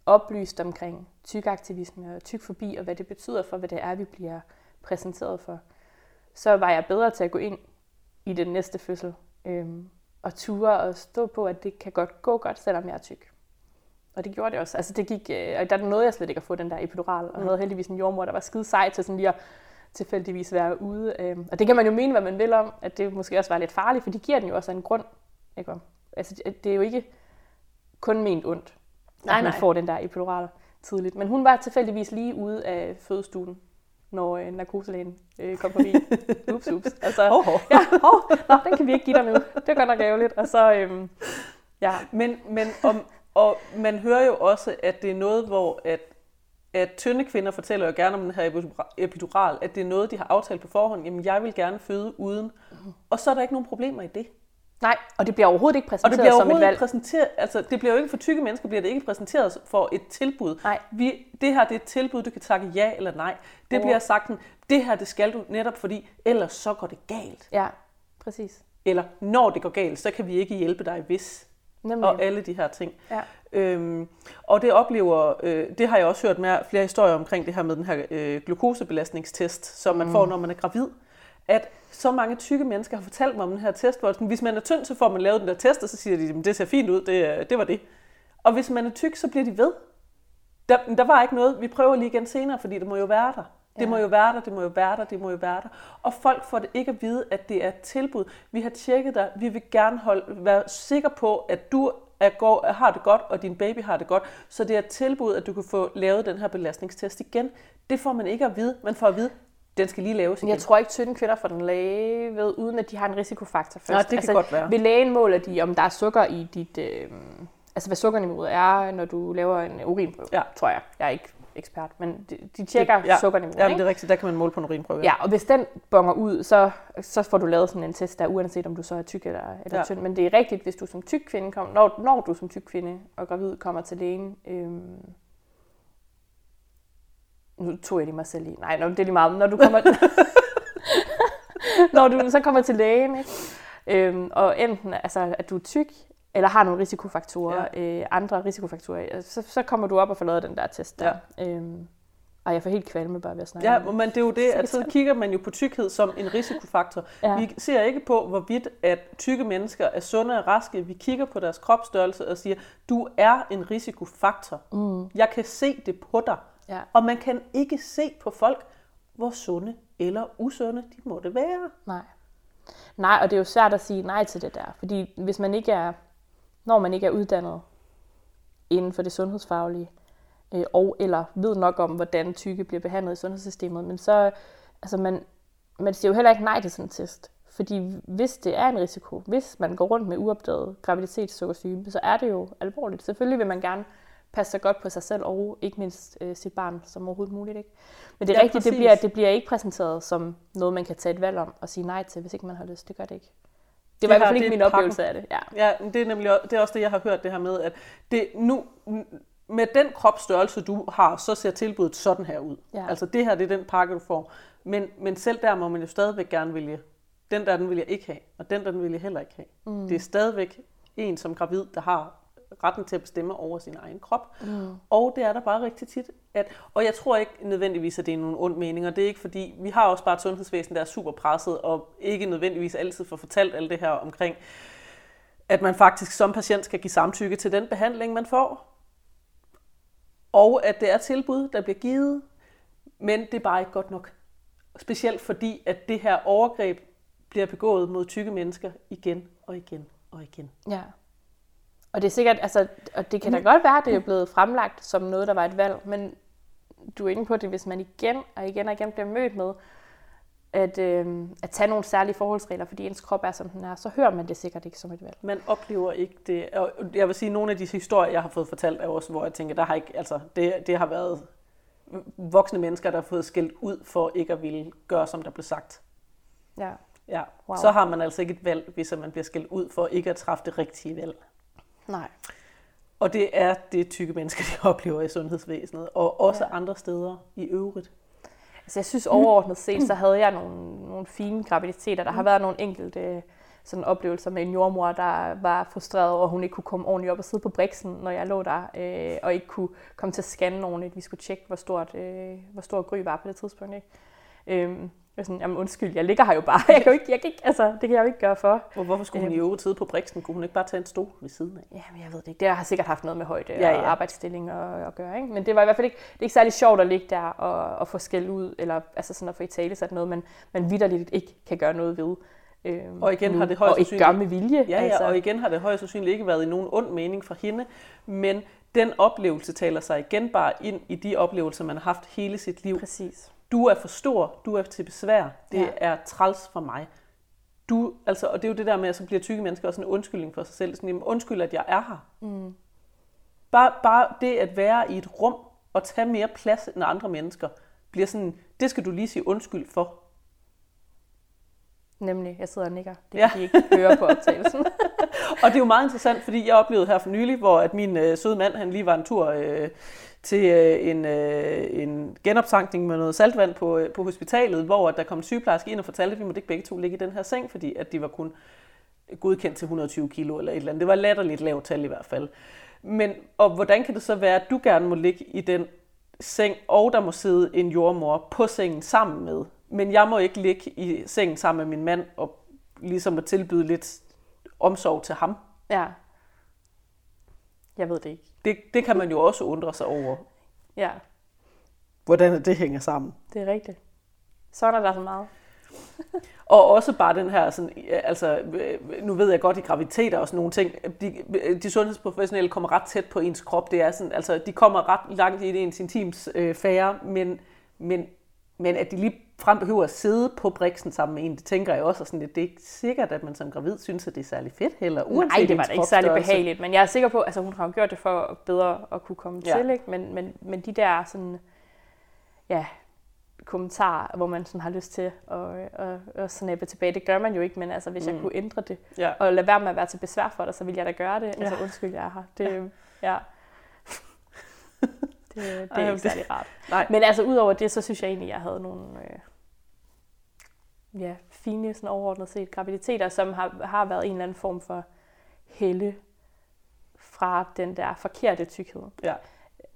oplyst omkring tykaktivisme og tykfobi og hvad det betyder for, hvad det er, vi bliver præsenteret for, så var jeg bedre til at gå ind i den næste fødsel øhm, og ture og stå på, at det kan godt gå godt, selvom jeg er tyk. Og det gjorde det også. Altså det gik, øh, og der nåede jeg slet ikke at få den der epidural, og havde heldigvis en jordmor, der var skide sej til sådan lige at tilfældigvis være ude. Øhm, og det kan man jo mene, hvad man vil om, at det måske også var lidt farligt, for de giver den jo også af en grund. Ikke? Altså det, det er jo ikke kun ment ondt, Nej, at man nej. får den der epidural tidligt. Men hun var tilfældigvis lige ude af fødestuen, når øh, narkoselægen øh, kom forbi. (laughs) ups, ups. Altså, Hov, hov. ja, hov, nå, den kan vi ikke give dig nu. Det er godt nok ærgerligt. Og så, øhm, ja, Men, men om, og man hører jo også, at det er noget, hvor at, at tynde kvinder fortæller jo gerne om den her epidura- epidural, at det er noget, de har aftalt på forhånd. Jamen, jeg vil gerne føde uden. Og så er der ikke nogen problemer i det. Nej, og det bliver overhovedet ikke Og præsenteret det bliver som et valg. ikke præsenteret, altså det bliver jo ikke for tykke mennesker, bliver det ikke præsenteret for et tilbud. Nej. Vi, det her det er et tilbud, du kan takke ja eller nej. Det Hvor- bliver sagt, sådan, det her det skal du netop fordi, ellers så går det galt. Ja, præcis. Eller når det går galt, så kan vi ikke hjælpe dig hvis. Nemlig. Og alle de her ting. Ja. Øhm, og det oplever, øh, det har jeg også hørt mere, flere historier omkring det her med den her øh, glukosebelastningstest, som man mm. får, når man er gravid. At så mange tykke mennesker har fortalt mig om den her test, hvor sådan, hvis man er tynd, så får man lavet den der test, og så siger de, "Jamen, det ser fint ud, det, er- det var det. Og hvis man er tyk, så bliver de ved. Der, der var ikke noget, vi prøver lige igen senere, fordi det må jo være der. Det Ja. må jo være der, det må jo være der, det må jo være der. Og folk får det ikke at vide, at det er et tilbud. Vi har tjekket dig, vi vil gerne holde, være sikre på, at du er, går, har det godt, og din baby har det godt. Så det er et tilbud, at du kan få lavet den her belastningstest igen. Det får man ikke at vide. Man får at vide, den skal lige laves igen. Jeg tror ikke, tynde kvinder får den læge ved, uden at de har en risikofaktor først. Nej, det kan godt være. Ved lægen måler de, om der er sukker i dit... Øh, altså, hvad sukkerniveauet er, når du laver en urinprøve, Ja. tror jeg. Jeg er ikke ekspert, men de, de tjekker ja. sukkerniveauet. Ja, men det er rigtigt. Der kan man måle på en urinprøve. Ja, og hvis den bonger ud, så, så får du lavet sådan en test der, uanset om du så er tyk eller, eller Ja. ja. tynd. Men det er rigtigt, hvis du som tyk kvinde, kom, når, når du som tyk kvinde og gravid kommer til lægen, øhm, nu tog jeg lige mig selv i. Nej, nå, det er lige meget. Når du kommer, (laughs) (laughs) når du så kommer til lægen, ikke? Øhm, og enten altså, at du er tyk, eller har nogle risikofaktorer, ja. øh, andre risikofaktorer, så, så kommer du op og får lavet den der test der. Ja. Øhm, og jeg får helt kvalme bare ved at snakke Ja, men det er jo det, at så kigger man jo på tykkhed som en risikofaktor. Ja. Vi ser ikke på, hvorvidt at tykke mennesker er sunde og raske. Vi kigger på deres kropsstørrelse og siger, du er en risikofaktor. Mm. Jeg kan se det på dig. Ja. Og man kan ikke se på folk, hvor sunde eller usunde de måtte være. Nej. Nej, og det er jo svært at sige nej til det der, fordi hvis man ikke er, når man ikke er uddannet inden for det sundhedsfaglige, øh, og eller ved nok om, hvordan tykke bliver behandlet i sundhedssystemet, men så, altså man, man siger jo heller ikke nej til sådan en test. Fordi hvis det er en risiko, hvis man går rundt med uopdaget graviditetssukkersyge, så er det jo alvorligt. Selvfølgelig vil man gerne passe sig godt på sig selv, og ikke mindst øh, sit barn som overhovedet muligt. Ikke? Men det er Ja, rigtigt, det bliver, det bliver ikke præsenteret som noget, man kan tage et valg om og sige nej til, hvis ikke man har lyst. Det gør det ikke. Det var i hvert fald ikke min pakken. oplevelse af det. Ja. Ja, det er nemlig også, det er også det, jeg har hørt det her med, at det nu, med den kropsstørrelse, du har, så ser tilbuddet sådan her ud. Ja. Altså det her, det er den pakke, du får. Men, men selv der må man jo stadigvæk gerne vælge, den der, den vil jeg ikke have, og den der, den vil jeg heller ikke have. Mm. Det er stadigvæk en som gravid, der har retten til at bestemme over sin egen krop. Mm. Og det er der bare rigtig tit. At, og jeg tror ikke nødvendigvis, at det er nogen ond mening, og det er ikke fordi, vi har også bare et sundhedsvæsen, der er super presset, og ikke nødvendigvis altid får fortalt alt det her omkring, at man faktisk som patient skal give samtykke til den behandling, man får. Og at det er tilbud, der bliver givet, men det er bare ikke godt nok. Specielt fordi, at det her overgreb bliver begået mod tykke mennesker igen og igen og igen. ja. Og det er sikkert, altså, og det kan da godt være, at det er blevet fremlagt som noget, der var et valg, men du er inde på det, hvis man igen og igen og igen bliver mødt med, at, øh, at tage nogle særlige forholdsregler, fordi ens krop er, som den er, så hører man det sikkert ikke som et valg. Man oplever ikke det. Og jeg vil sige, at nogle af de historier, jeg har fået fortalt, er også, hvor jeg tænker, der har ikke, altså, det, det har været voksne mennesker, der har fået skældt ud for ikke at ville gøre, som der blev sagt. Ja. Ja. Wow. Så har man altså ikke et valg, hvis man bliver skældt ud for ikke at træffe det rigtige valg. Nej. Og det er det, tykke mennesker, (laughs) de oplever i sundhedsvæsenet, og også ja. Andre steder i øvrigt. Altså jeg synes overordnet set, så havde jeg nogle, nogle fine graviditeter. Der har været nogle enkelte sådan oplevelser med en jordmor, der var frustreret over, at hun ikke kunne komme ordentligt op og sidde på briksen, når jeg lå der, øh, og ikke kunne komme til at scanne ordentligt. Vi skulle tjekke, hvor stort, øh, hvor stor Gry var på det tidspunkt. Ikke? Øhm, jeg var sådan, jamen undskyld, jeg ligger her jo bare. (laughs) Jeg kan jo ikke, jeg kan ikke, altså, det kan jeg jo ikke gøre for. Og hvorfor skulle hun i øvrigt sidde på briksen? Kunne hun ikke bare tage en stol ved siden af? Jamen, jeg ved det ikke. Det har sikkert haft noget med højde Ja, ja, og arbejdsstilling at, at gøre. Ikke? Men det var i hvert fald ikke, det er ikke særlig sjovt at ligge der og, og få skæld ud, eller altså sådan at få i tale sat noget, man, man vidderligt ikke kan gøre noget ved. Øhm, Og igen nu, har det højst Og ikke gør med vilje. Ja, ja, altså. og igen har det højst sandsynligt ikke været i nogen ond mening for hende, men den oplevelse taler sig igen bare ind i de oplevelser, man har haft hele sit liv. Præcis. Du er for stor, du er til besvær, det ja. Ja. er træls for mig. Du, altså, og det er jo det der med, at så bliver tykke mennesker også en undskyldning for sig selv. Sådan, jamen, undskyld, at jeg er her. Mm. Bare, bare det at være i et rum og tage mere plads end andre mennesker, bliver sådan, det skal du lige sige undskyld for. Nemlig, jeg sidder og nikker. Det Ja. kan de ikke høre på optagelsen. (laughs) Og det er jo meget interessant, fordi jeg oplevede her for nylig, hvor at min øh, søde mand, han lige var en tur øh, til øh, en, øh, en genoptankning med noget saltvand på, øh, på hospitalet, hvor at der kom en sygeplejerske ind og fortalte, at vi måtte ikke begge to ligge i den her seng, fordi at de var kun godkendt til 120 kilo eller et eller andet. Det var latterligt lavt tal i hvert fald. Men, og hvordan kan det så være, at du gerne må ligge i den seng, og der må sidde en jordmor på sengen sammen med, men jeg må ikke ligge i sengen sammen med min mand og ligesom at tilbyde lidt omsorg til ham. ja. Jeg ved det ikke. Det, det kan man jo også undre sig over, Ja, hvordan det hænger sammen. det er rigtigt. Sådan er der så meget. (laughs) Og også bare den her, sådan, altså, øh, nu ved jeg godt i graviditeter og sådan nogle ting, de, de sundhedsprofessionelle kommer ret tæt på ens krop. Det er sådan, altså, de kommer ret langt i ens intims øh, fære, men, men, men at de lige frem behøver at sidde på briksen sammen med en, det tænker jeg også, og sådan, lidt, det er ikke sikkert, at man som gravid synes, at det er særlig fedt heller, uanset Nej, det var da ikke særlig behageligt, men jeg er sikker på, altså hun har jo gjort det for bedre at kunne komme Ja. til, ikke? Men, men, men de der sådan, ja, kommentarer, hvor man sådan har lyst til at, at, at snappe tilbage, det gør man jo ikke, men altså hvis mm. jeg kunne ændre det, Ja. og lade være med at være til besvær for dig, så vil jeg da gøre det. Ja. Altså Ja. undskyld, jeg er her. Det, ja. (laughs) det, det er Ej, ikke det- særlig rart. Nej. Men altså udover det, så synes jeg egentlig, jeg havde nogle øh, ja, fine sådan overordnet set graviditeter, som har, har været en eller anden form for helle fra den der forkerte tykkhed. Ja.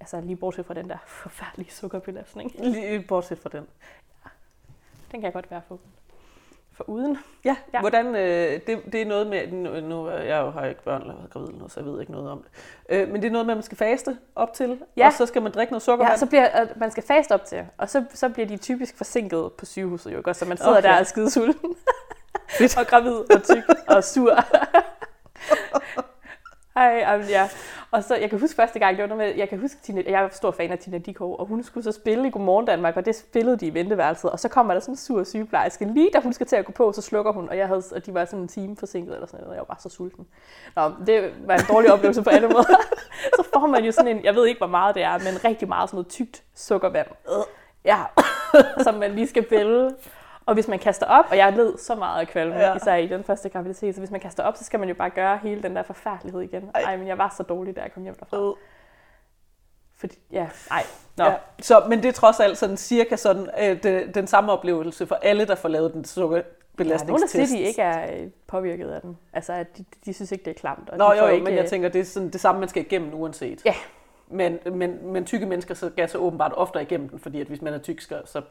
Altså lige bortset fra den der forfærdelige sukkerbelastning. Lige bortset fra den. Den kan jeg godt være for, for uden. Ja, Ja. hvordan, øh, det, det er noget med, nu, nu jeg jo, har jeg ikke børn eller været gravid eller noget, så jeg ved ikke noget om det. Øh, men det er noget med, at man skal faste op til, Ja. og så skal man drikke noget sukkervand. Ja, så bliver, at man skal faste op til, og så, så bliver de typisk forsinket på sygehuset jo, så man sidder Okay. der og er skidesulten. (laughs) Og gravid og tyk og sur. Hej, um, ja. Og så, jeg kan huske første gang, det var noget med, jeg kan huske, Tina, jeg er stor fan af Tina Dikov, og hun skulle så spille i Godmorgen Danmark, og det spillede de i venteværelset, og så kommer der sådan en sur sygeplejerske, lige da hun skal til at gå på, så slukker hun, og, jeg havde, og de var sådan en time forsinket, eller sådan noget, og jeg var bare så sulten. Nå, det var en dårlig oplevelse på alle måder. (laughs) så får man jo sådan en, jeg ved ikke, hvor meget det er, men rigtig meget sådan noget tykt sukkervand. Øh, ja, som man lige skal bælge. Og hvis man kaster op, og jeg led så meget af kvalme, Ja. ja. især i den første graviditet, så hvis man kaster op, så skal man jo bare gøre hele den der forfærdelighed igen. Ej. Ej, men jeg var så dårlig, da jeg kom hjem derfra. Øh, Fordi, ja, ej, nå. Ja. Ja. Så, men det er trods alt sådan cirka sådan, øh, det, den samme oplevelse for alle, der får lavet den Der er nogen, sukkerbelastningstest. siger, de ikke er øh, påvirket af den. Altså, at de, de synes ikke, det er klamt. Og Nå jo, ikke, men jeg øh, tænker, det er sådan det samme, man skal igennem uanset. Ja. Men, men, men tykke mennesker så skal så åbenbart oftere igennem den, fordi at hvis man er tyk, så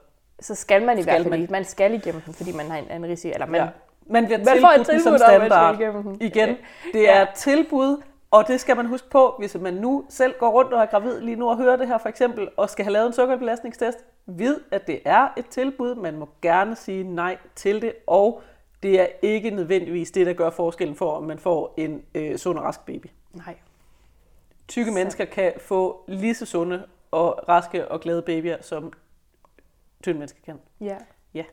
så skal man i Skal hvert fald man. ikke. Man skal igennem den, fordi man har en anden risiko. Eller man, ja. man bliver man får et som tilbud om, man standard. skal igennem den. Igen, det Ja. er et tilbud, og det skal man huske på, hvis man nu selv går rundt og er gravid lige nu og hører det her for eksempel, og skal have lavet en sukkerbelastningstest, vid, at det er et tilbud. Man må gerne sige nej til det, og det er ikke nødvendigvis det, der gør forskellen for, om man får en øh, sund og rask baby. Nej. Tykke Så- mennesker kan få lige så sunde og raske og glade babyer, som tynde mennesker kan. Ja.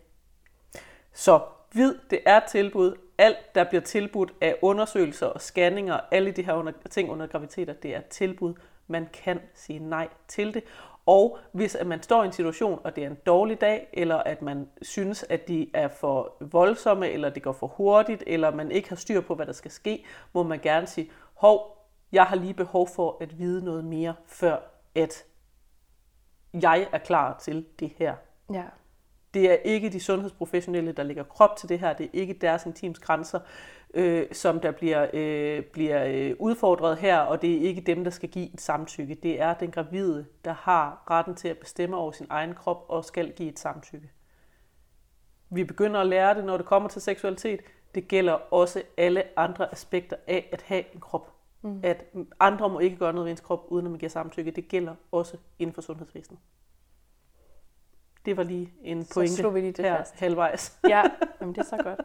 Så vid, det er tilbud. Alt, der bliver tilbudt af undersøgelser og scanninger, alle de her under, ting under graviditeter, det er tilbud. Man kan sige nej til det. Og hvis at man står i en situation, og det er en dårlig dag, eller at man synes, at de er for voldsomme, eller det går for hurtigt, eller man ikke har styr på, hvad der skal ske, må man gerne sige, hov, jeg har lige behov for at vide noget mere, før at jeg er klar til det her. Ja. Det er ikke de sundhedsprofessionelle, der lægger krop til det her. Det er ikke deres intims grænser, øh, som der bliver, øh, bliver øh, udfordret her, og det er ikke dem, der skal give et samtykke. Det er den gravide, der har retten til at bestemme over sin egen krop og skal give et samtykke. Vi begynder at lære det, når det kommer til seksualitet. Det gælder også alle andre aspekter af at have en krop. Mm. At andre må ikke gøre noget ved ens krop, uden at man giver samtykke. Det gælder også inden for sundhedsvæsenet. Det var lige en Så pointe slog vi lige det her fast. halvvejs. (laughs) Ja, jamen det er så godt.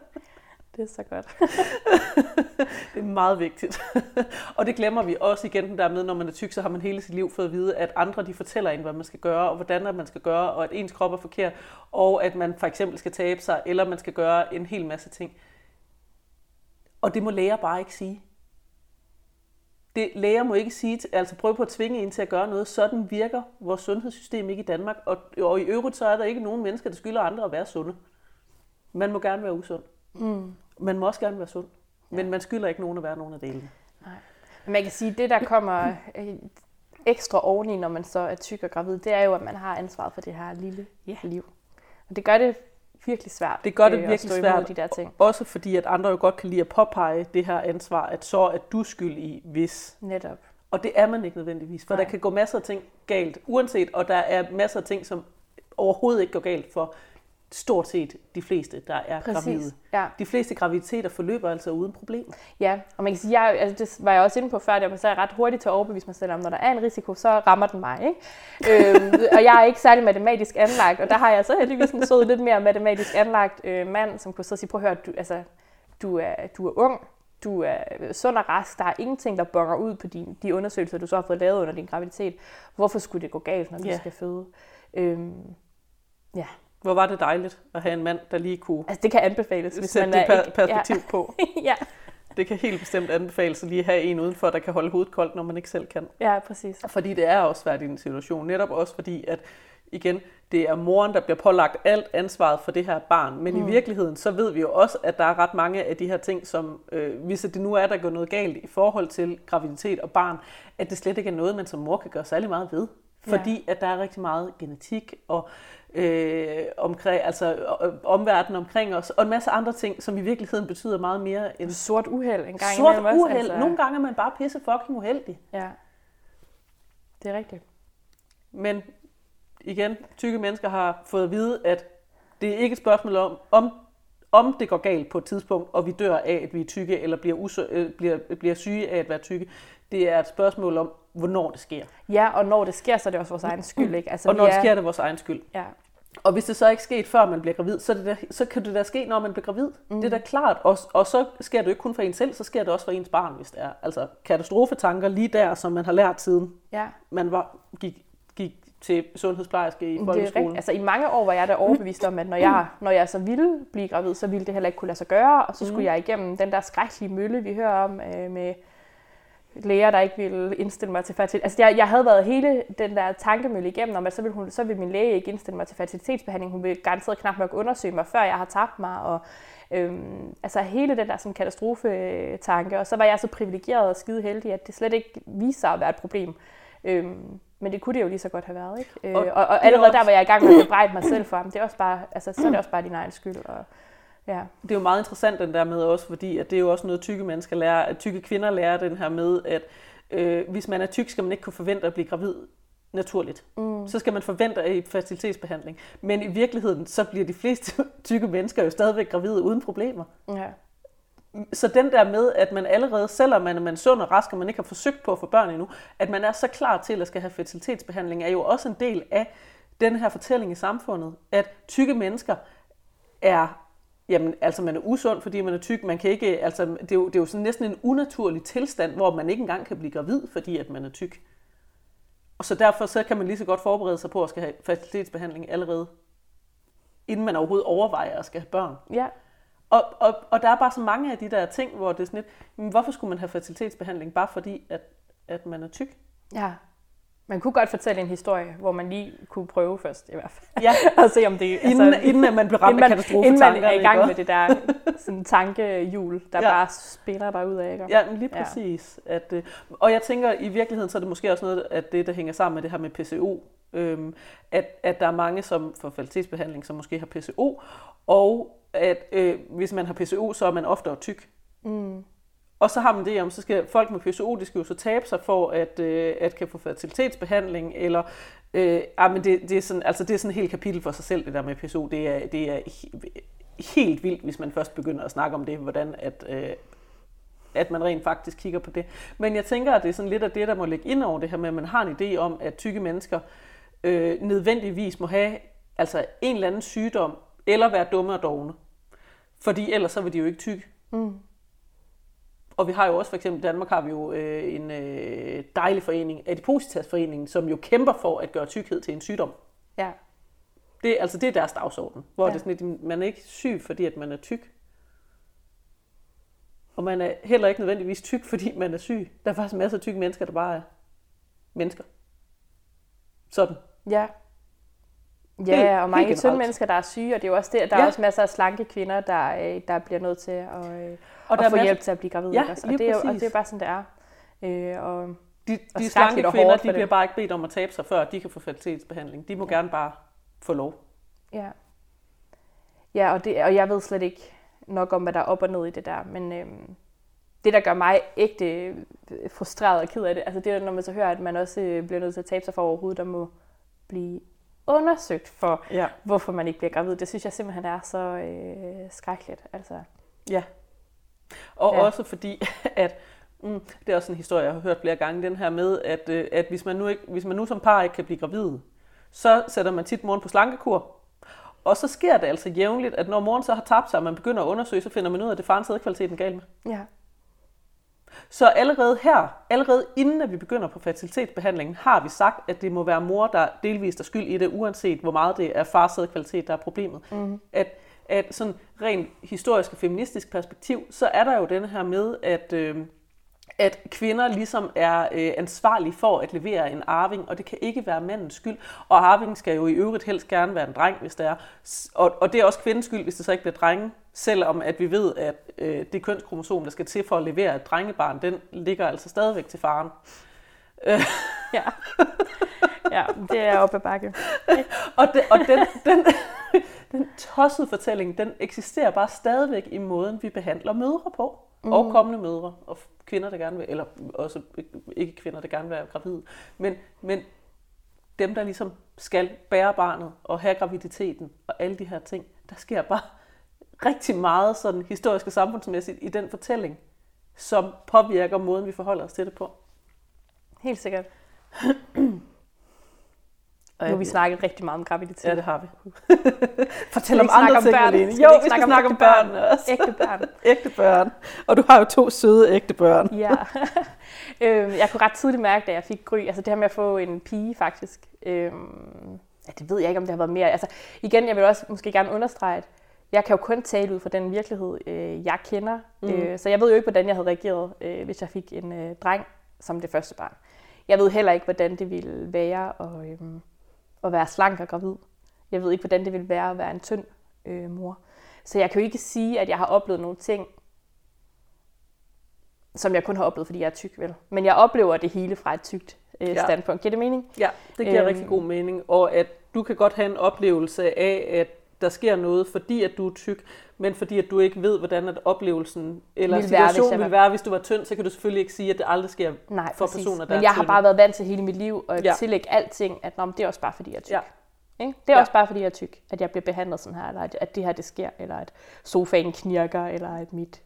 Det er så godt. (laughs) Det er meget vigtigt. og det glemmer vi også igen den der med, når man er tyk, så har man hele sit liv fået at vide, at andre de fortæller en, hvad man skal gøre, og hvordan man skal gøre, og at ens krop er forkert, og at man for eksempel skal tabe sig, eller man skal gøre en hel masse ting. Og det må læger bare ikke sige. Det, læger må ikke sige, altså prøve på at tvinge en til at gøre noget. Sådan virker vores sundhedssystem ikke i Danmark. Og, og i øvrigt så er der ikke nogen mennesker, der skylder andre at være sunde. Man må gerne være usund. Mm. Man må også gerne være sund, men man skylder ikke nogen at være nogen af delene. Nej. Men man kan sige, at det, der kommer øh, ekstra oveni, når man så er tyk og gravid, det er jo, at man har ansvaret for det her lille Ja. liv. Og det gør det virkelig svært Det gør det øh, virkelig svært. de der ting. Også fordi, at andre jo godt kan lide at påpege det her ansvar, at så er du skyld i, hvis. Netop. Og det er man ikke nødvendigvis, for Nej. der kan gå masser af ting galt, uanset, og der er masser af ting, som overhovedet ikke går galt for stort set de fleste, der er Præcis. gravide. Ja. De fleste graviditeter forløber altså uden problemer. ja, og man kan sige, jeg, altså det var jeg også inde på før, der, men så er jeg ret hurtigt til at overbevise mig selv om, når der er en risiko, så rammer den mig. Ikke? øhm, (laughs) og jeg er ikke særlig matematisk anlagt, og der har jeg så heldigvis en sød, lidt mere matematisk anlagt øh, mand, som kunne så sige, prøv at høre, du, altså, du, er, du er ung, du er sund og rask, der er ingenting, der bonger ud på din, de undersøgelser, du så har fået lavet under din graviditet. Hvorfor skulle det gå galt, når du Ja. skal føde? Øhm, ja, Hvor var det dejligt at have en mand, der lige kunne altså det kan anbefales, hvis man er per- perspektiv på. Ja, (laughs) ja, Det kan helt bestemt anbefales at lige have en udenfor, der kan holde hovedet koldt, når man ikke selv kan. ja, præcis. Fordi det er også svært i en situation. Netop også fordi, at igen, det er moren, der bliver pålagt alt ansvaret for det her barn. Men mm. i virkeligheden, så ved vi jo også, at der er ret mange af de her ting, som, øh, hvis det nu er, der går noget galt i forhold til graviditet og barn, at det slet ikke er noget, man som mor kan gøre særlig meget ved. Fordi at der er rigtig meget genetik og øh, omkring, altså, øh, omverdenen omkring os, og en masse andre ting, som i virkeligheden betyder meget mere end Sort uheld en gang sort imellem også. uheld. Altså... Nogle gange er man bare pisse fucking uheldig. Ja, det er rigtigt. Men igen, tykke mennesker har fået at vide, at det er ikke et spørgsmål om, om, om det går galt på et tidspunkt, og vi dør af, at vi er tykke, eller bliver, usø- øh, bliver, bliver syge af at være tykke. Det er et spørgsmål om, hvornår det sker. Ja, og når det sker, så er det også vores egen skyld, ikke? Altså, og når vi det er- sker, er det vores egen skyld. Ja, Og hvis det så ikke sket, før man bliver gravid, så, er det da, så kan det da ske, når man bliver gravid. Mm. Det er da klart. Og, og så sker det jo ikke kun for en selv, så sker det også for ens barn, hvis det er. Altså katastrofetanker lige der, som man har lært siden ja. man var, gik, gik til sundhedsplejerske i er folkeskolen. Altså, I mange år var jeg da overbevist om, at når jeg, når jeg så ville blive gravid, så ville det heller ikke kunne lade sig gøre, og så skulle jeg igennem den der skrækkelige mølle, vi hører om øh, med læger, der ikke ville indstille mig til fertilitet. Altså, jeg, jeg havde været hele den der tankemølle igennem, om at så ville, hun, så ville min læge ikke indstille mig til fertilitetsbehandling. Hun ville garanteret knap nok undersøge mig, før jeg har tabt mig. Og, øhm, altså hele den der sådan, katastrofetanke. Og så var jeg så privilegeret og skide heldig, at det slet ikke viste sig at være et problem. Øhm, men det kunne det jo lige så godt have været, ikke? Øh, Og og, og, er allerede også- der var jeg i gang med at bebrejde mig selv for ham. Det er også bare, altså, så er det også bare din egen skyld. Og, ja. Det er jo meget interessant den der med også, fordi at det er jo også noget, tykke mennesker lærer, at tykke kvinder lærer den her med, at øh, hvis man er tyk, skal man ikke kunne forvente at blive gravid naturligt. Mm. Så skal man forvente af fertilitetsbehandling. Men i virkeligheden, så bliver de fleste (laughs) tykke mennesker jo stadigvæk gravide uden problemer. ja. Så den der med, at man allerede, selvom man, man er sund og rask, og man ikke har forsøgt på at få børn endnu, at man er så klar til at skal have fertilitetsbehandling, er jo også en del af den her fortælling i samfundet, at tykke mennesker er, jamen altså man er usund, fordi man er tyk, man kan ikke, altså det er jo, det er jo sådan næsten en unaturlig tilstand, hvor man ikke engang kan blive gravid, fordi at man er tyk. Og så derfor så kan man lige så godt forberede sig på at skal have fertilitetsbehandling allerede, inden man overhovedet overvejer at skal have børn. ja. Og, og, og der er bare så mange af de der ting, hvor det er sådan lidt, men hvorfor skulle man have fertilitetsbehandling, bare fordi, at, at man er tyk? Ja. Man kunne godt fortælle en historie, hvor man lige kunne prøve først, i hvert fald. Ja, (laughs) og se, om det... inden, altså, inden at man bliver ramt inden af katastrofetankerne. inden man er i gang med det der sådan, tankehjul, der Ja. ja. bare spiller dig ud af. Ikke? Ja, lige Ja. præcis. At, øh, og jeg tænker, i virkeligheden, så er det måske også noget, at det, der hænger sammen med det her med PCO, øhm, at, at der er mange, som får fertilitetsbehandling, som måske har PCO, og at øh, hvis man har PCO, så er man oftere tyk. Mm. Og så har man det om, så skal folk med PCO, de skal jo så tabe sig for at, øh, at kan få fertilitetsbehandling, eller øh, ah, men det, det, er sådan, altså det er sådan et helt kapitel for sig selv, det der med PCO. Det er, det er helt vildt, hvis man først begynder at snakke om det, hvordan at, øh, at man rent faktisk kigger på det. Men jeg tænker, at det er sådan lidt af det, der må ligge ind over det her med, at man har en idé om, at tykke mennesker øh, nødvendigvis må have altså en eller anden sygdom, eller være dumme og dogne. Fordi ellers så vil de jo ikke tykke. Mm. Og vi har jo også, for eksempel i Danmark har vi jo øh, en øh, dejlig forening, Adipositas-foreningen, som jo kæmper for at gøre tykkhed til en sygdom. Ja. Det, altså, det er deres dagsorden, hvor ja. Det er sådan, at man er ikke syg, fordi at man er tyk. Og man er heller ikke nødvendigvis tyk, fordi man er syg. Der er faktisk masser af tykke mennesker, der bare er mennesker. Sådan. Ja. Ja, og mange helt tynde mennesker, der er syge, og det er jo også det, der Ja. er også masser af slanke kvinder, der, øh, der bliver nødt til at, øh, Og der at få hjælp til at blive gravid. Ja, også? og, det er, og det er bare sådan, det er. Øh, og De, Og de slanke og kvinder, de bliver bare ikke bedt om at tabe sig, før de kan få fertilitetsbehandling. De må gerne bare få lov. Ja. Ja, og, det, og jeg ved slet ikke nok om, hvad der er op og ned i det der, men øhm, det, der gør mig ægte øh, frustreret og ked af det, altså det er, når man så hører, at man også øh, bliver nødt til at tabe sig for overhovedet, der må blive undersøgt for, Ja. hvorfor man ikke bliver gravid. Det synes jeg simpelthen er så øh, skrækkeligt. Altså, Ja. Og Ja. også fordi, (laughs) at mm, det er også en historie, jeg har hørt flere gange, den her med, at, øh, at hvis, man nu ikke, hvis man nu som par ikke kan blive gravid, så sætter man tit moren på slankekur. Og så sker det altså jævnligt, at når moren så har tabt sig, og man begynder at undersøge, så finder man ud af, at det er farens sædkvaliteten galt med. ja. Så allerede her, allerede inden at vi begynder på fertilitetsbehandlingen, har vi sagt, at det må være mor, der delvist er skyld i det, uanset hvor meget det er fars sædkvalitet, der er problemet. Mm. At, at sådan rent historisk og feministisk perspektiv, så er der jo den her med, at, øh, at kvinder ligesom er øh, ansvarlige for at levere en arving, og det kan ikke være mandens skyld. Og arvingen skal jo i øvrigt helst gerne være en dreng, hvis det er. Og, og det er også kvindens skyld, hvis det så ikke bliver drenge, selvom at vi ved, at øh, det kønskromosom, der skal til for at levere et drengebarn, den ligger altså stadigvæk til faren. (laughs) ja. ja, det er oppe ad bakke. (laughs) Og, det, og den, den, den tossede fortælling, den eksisterer bare stadigvæk i måden, vi behandler mødre på. Mm. Og kommende mødre, og kvinder, der gerne vil, eller også ikke kvinder, der gerne vil være gravide. Men, men dem, der ligesom skal bære barnet og have graviditeten og alle de her ting, der sker bare rigtig meget sådan historisk og samfundsmæssigt i den fortælling, som påvirker måden, vi forholder os til det på. Helt sikkert. Og Nu har vi snakket rigtig meget om graviditet. Ja, det har vi. (laughs) Fortæl om andre ting. Jo, vi skal snakke om børnene også. Ægte børn. (laughs) Ægte børn. Og du har jo to søde ægte børn. Ja. (laughs) øhm, jeg kunne ret tidligt mærke, da jeg fik Gry, altså det her med at få en pige faktisk. Øhm, ja, det ved jeg ikke, om det har været mere. Altså igen, jeg vil også måske gerne understrege, at jeg kan jo kun tale ud fra den virkelighed, øh, jeg kender. Mm. Øh, så jeg ved jo ikke, hvordan jeg havde reageret, øh, hvis jeg fik en øh, dreng som det første barn. Jeg ved heller ikke, hvordan det ville være at, øh, at være slank og gravid. Jeg ved ikke, hvordan det ville være at være en tynd øh, mor. Så jeg kan jo ikke sige, at jeg har oplevet nogle ting, som jeg kun har oplevet, fordi jeg er tyk, vel? Men jeg oplever det hele fra et tykt øh, Ja. standpunkt. Giver det mening? Ja, det giver Øhm. rigtig god mening. Og at du kan godt have en oplevelse af, at der sker noget, fordi at du er tyk, men fordi at du ikke ved, hvordan at oplevelsen eller være, hvis situationen jeg var- ville være, hvis du var tynd, så kan du selvfølgelig ikke sige, at det aldrig sker Nej, for præcis. personer, der Men er jeg har tynde. bare været vant til hele mit liv at ja. Ja. tillægge alting, at Nå, det er også bare fordi jeg er tyk. Ja. Ikke? Det er Ja. også bare fordi jeg er tyk, at jeg bliver behandlet sådan her, eller at, at det her det sker, eller at sofaen knirker, eller at mit...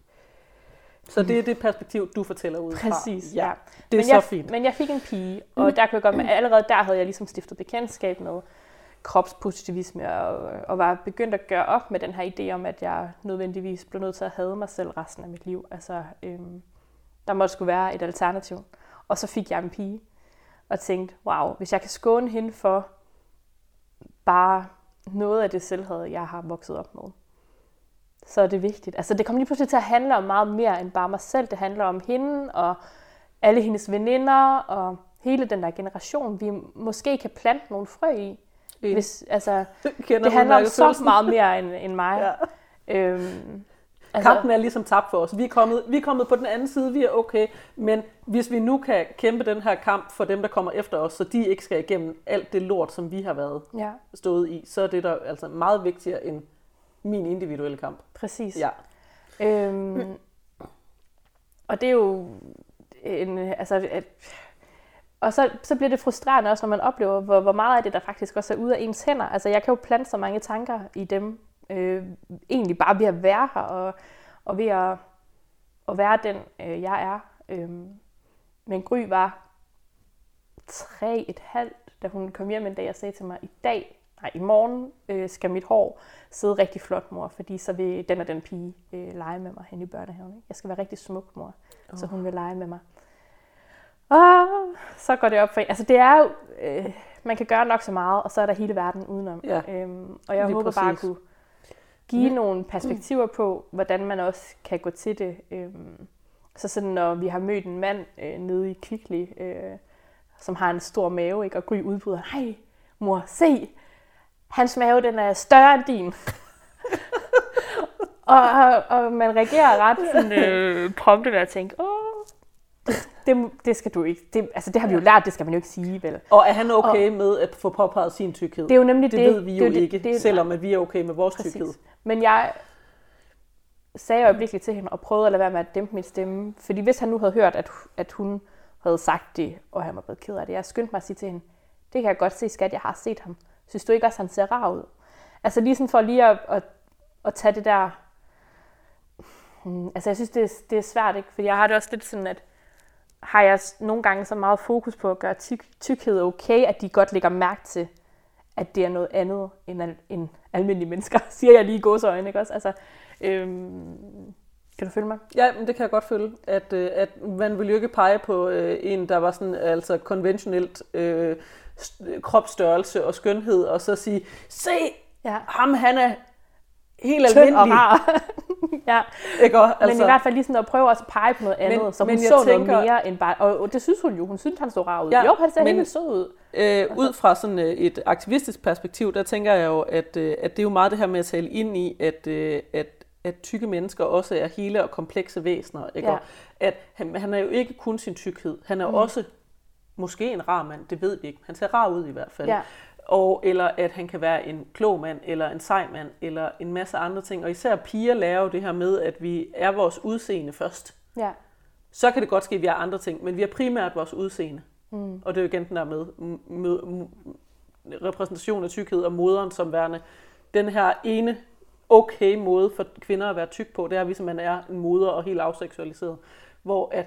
Så det er det perspektiv, du fortæller ud fra. Præcis, ja. Det er men så jeg, fint. Men jeg fik en pige, og der kunne jeg godt, med, allerede der havde jeg ligesom stiftet bekendtskab med kropspositivisme, og, og var begyndt at gøre op med den her idé om, at jeg nødvendigvis blev nødt til at hade mig selv resten af mit liv. Altså, øhm, der måtte skulle være et alternativ. Og så fik jeg en pige, og tænkte, wow, hvis jeg kan skåne hende for bare noget af det selvhed, jeg har vokset op med, så er det vigtigt. Altså, det kommer lige pludselig til at handle om meget mere end bare mig selv. Det handler om hende og alle hendes veninder og hele den der generation, vi måske kan plante nogle frø i. Hvis, altså, (laughs) Kender det handler om så meget mere end, end mig. Ja. Øhm, Kampen er ligesom tabt for os. Vi er, kommet, vi er kommet på den anden side, vi er okay, men hvis vi nu kan kæmpe den her kamp for dem, der kommer efter os, så de ikke skal igennem alt det lort, som vi har været ja, stået i, så er det der altså meget vigtigere end min individuelle kamp. præcis. Ja. Øhm, og det er jo en, altså, at, og så, så bliver det frustrerende også, når man oplever, hvor, hvor meget af det, der faktisk også er ude af ens hænder. Altså, jeg kan jo plante så mange tanker i dem, øh, egentlig bare ved at være her, og, og ved at, at være den, øh, jeg er. Øhm, men Gry var tre et halvt, da hun kom hjem en dag og sagde til mig, i dag, nej, i morgen øh, skal mit hår sidde rigtig flot, mor, fordi så vil den og den pige øh, lege med mig hen i børnehaven. Ikke? Jeg skal være rigtig smuk, mor, oh. så hun vil lege med mig. Og så går det op for en. Altså det er jo, øh, man kan gøre nok så meget, og så er der hele verden udenom. Ja, øhm, og jeg lige håber bare at præcis. kunne give nogle perspektiver på, hvordan man også kan gå til det. Øhm, så sådan, når vi har mødt en mand øh, nede i Kvickly, øh, som har en stor mave, ikke? og Gry udbryder, hej mor, se, hans mave den er større end din. (laughs) og, og, og man reagerer ret sådan, (laughs) øh, prompte ved at tænke, åh, det, det, det skal du ikke. Det, altså, det har vi jo lært, det skal man jo ikke sige, vel? Og er han okay og, med at få påpeget sin tykkhed? Det er jo nemlig det. Det ved vi jo det, ikke, det, det, selvom at vi er okay med vores præcis. tykkhed. Men jeg sagde øjeblikkeligt til hende og prøvede at lade være med at dæmpe min stemme. Fordi hvis han nu havde hørt, at, at hun havde sagt det, og han var blevet ked af det, jeg skyndte mig at sige til hende, det kan jeg godt se, skat, jeg har set ham. Synes du ikke også, han ser rar ud? Altså lige sådan for lige at, at, at tage det der... Hmm, altså jeg synes, det er, det er svært, ikke? Fordi jeg har det også lidt sådan, at har jeg nogle gange så meget fokus på at gøre tyk, tykkhed okay, at de godt lægger mærke til, at det er noget andet end, al, end almindelige mennesker, (laughs) siger jeg lige i gåsøjne, ikke også? Altså, øhm, kan du følge mig? Ja, men det kan jeg godt følge. At, øh, at man vil jo ikke pege på øh, en, der var sådan altså konventionelt øh, kropsstørrelse og skønhed, og så sige, se, ja. ham han er helt almindelig. og rar. (laughs) ja. Ikke? Altså, men i altså- hvert fald lige sådan at prøve at pege på noget andet, men, så hun men så tænker, noget mere end bare... Og det synes hun jo. Hun synes, han så rar ud. Ja, jo, han ser men, helt sød ud. Øh, altså. Ud fra sådan øh, et aktivistisk perspektiv, der tænker jeg jo, at, øh, at det er jo meget det her med at tale ind i, at, øh, at at tykke mennesker også er hele og komplekse væsener. Ikke? Ja. Og at han, han er jo ikke kun sin tykkhed, han er mm. også måske en rar mand, det ved vi ikke. Han ser rar ud i hvert fald. Ja og, eller at han kan være en klog mand, eller en sej mand, eller en masse andre ting. Og især piger lærer jo det her med, at vi er vores udseende først. Ja. Så kan det godt ske, at vi har andre ting, men vi er primært vores udseende. Mm. Og det er jo igen den der med, med, med repræsentation af tykkhed og moderen som værende den her ene okay måde for kvinder at være tyk på, det er, hvis man er en moder og helt afseksualiseret. Hvor at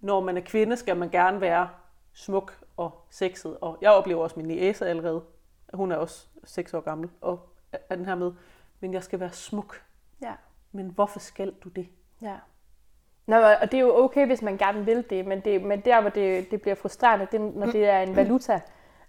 når man er kvinde, skal man gerne være smuk og sexet. Og jeg oplever også min niece allerede. Hun er også 6 år gammel og er den her med, men jeg skal være smuk. Ja. Men hvorfor skal du det? Ja. Nå, og det er jo okay, hvis man gerne vil det, men, det, men der, hvor det, det bliver frustrerende, det, når det er en valuta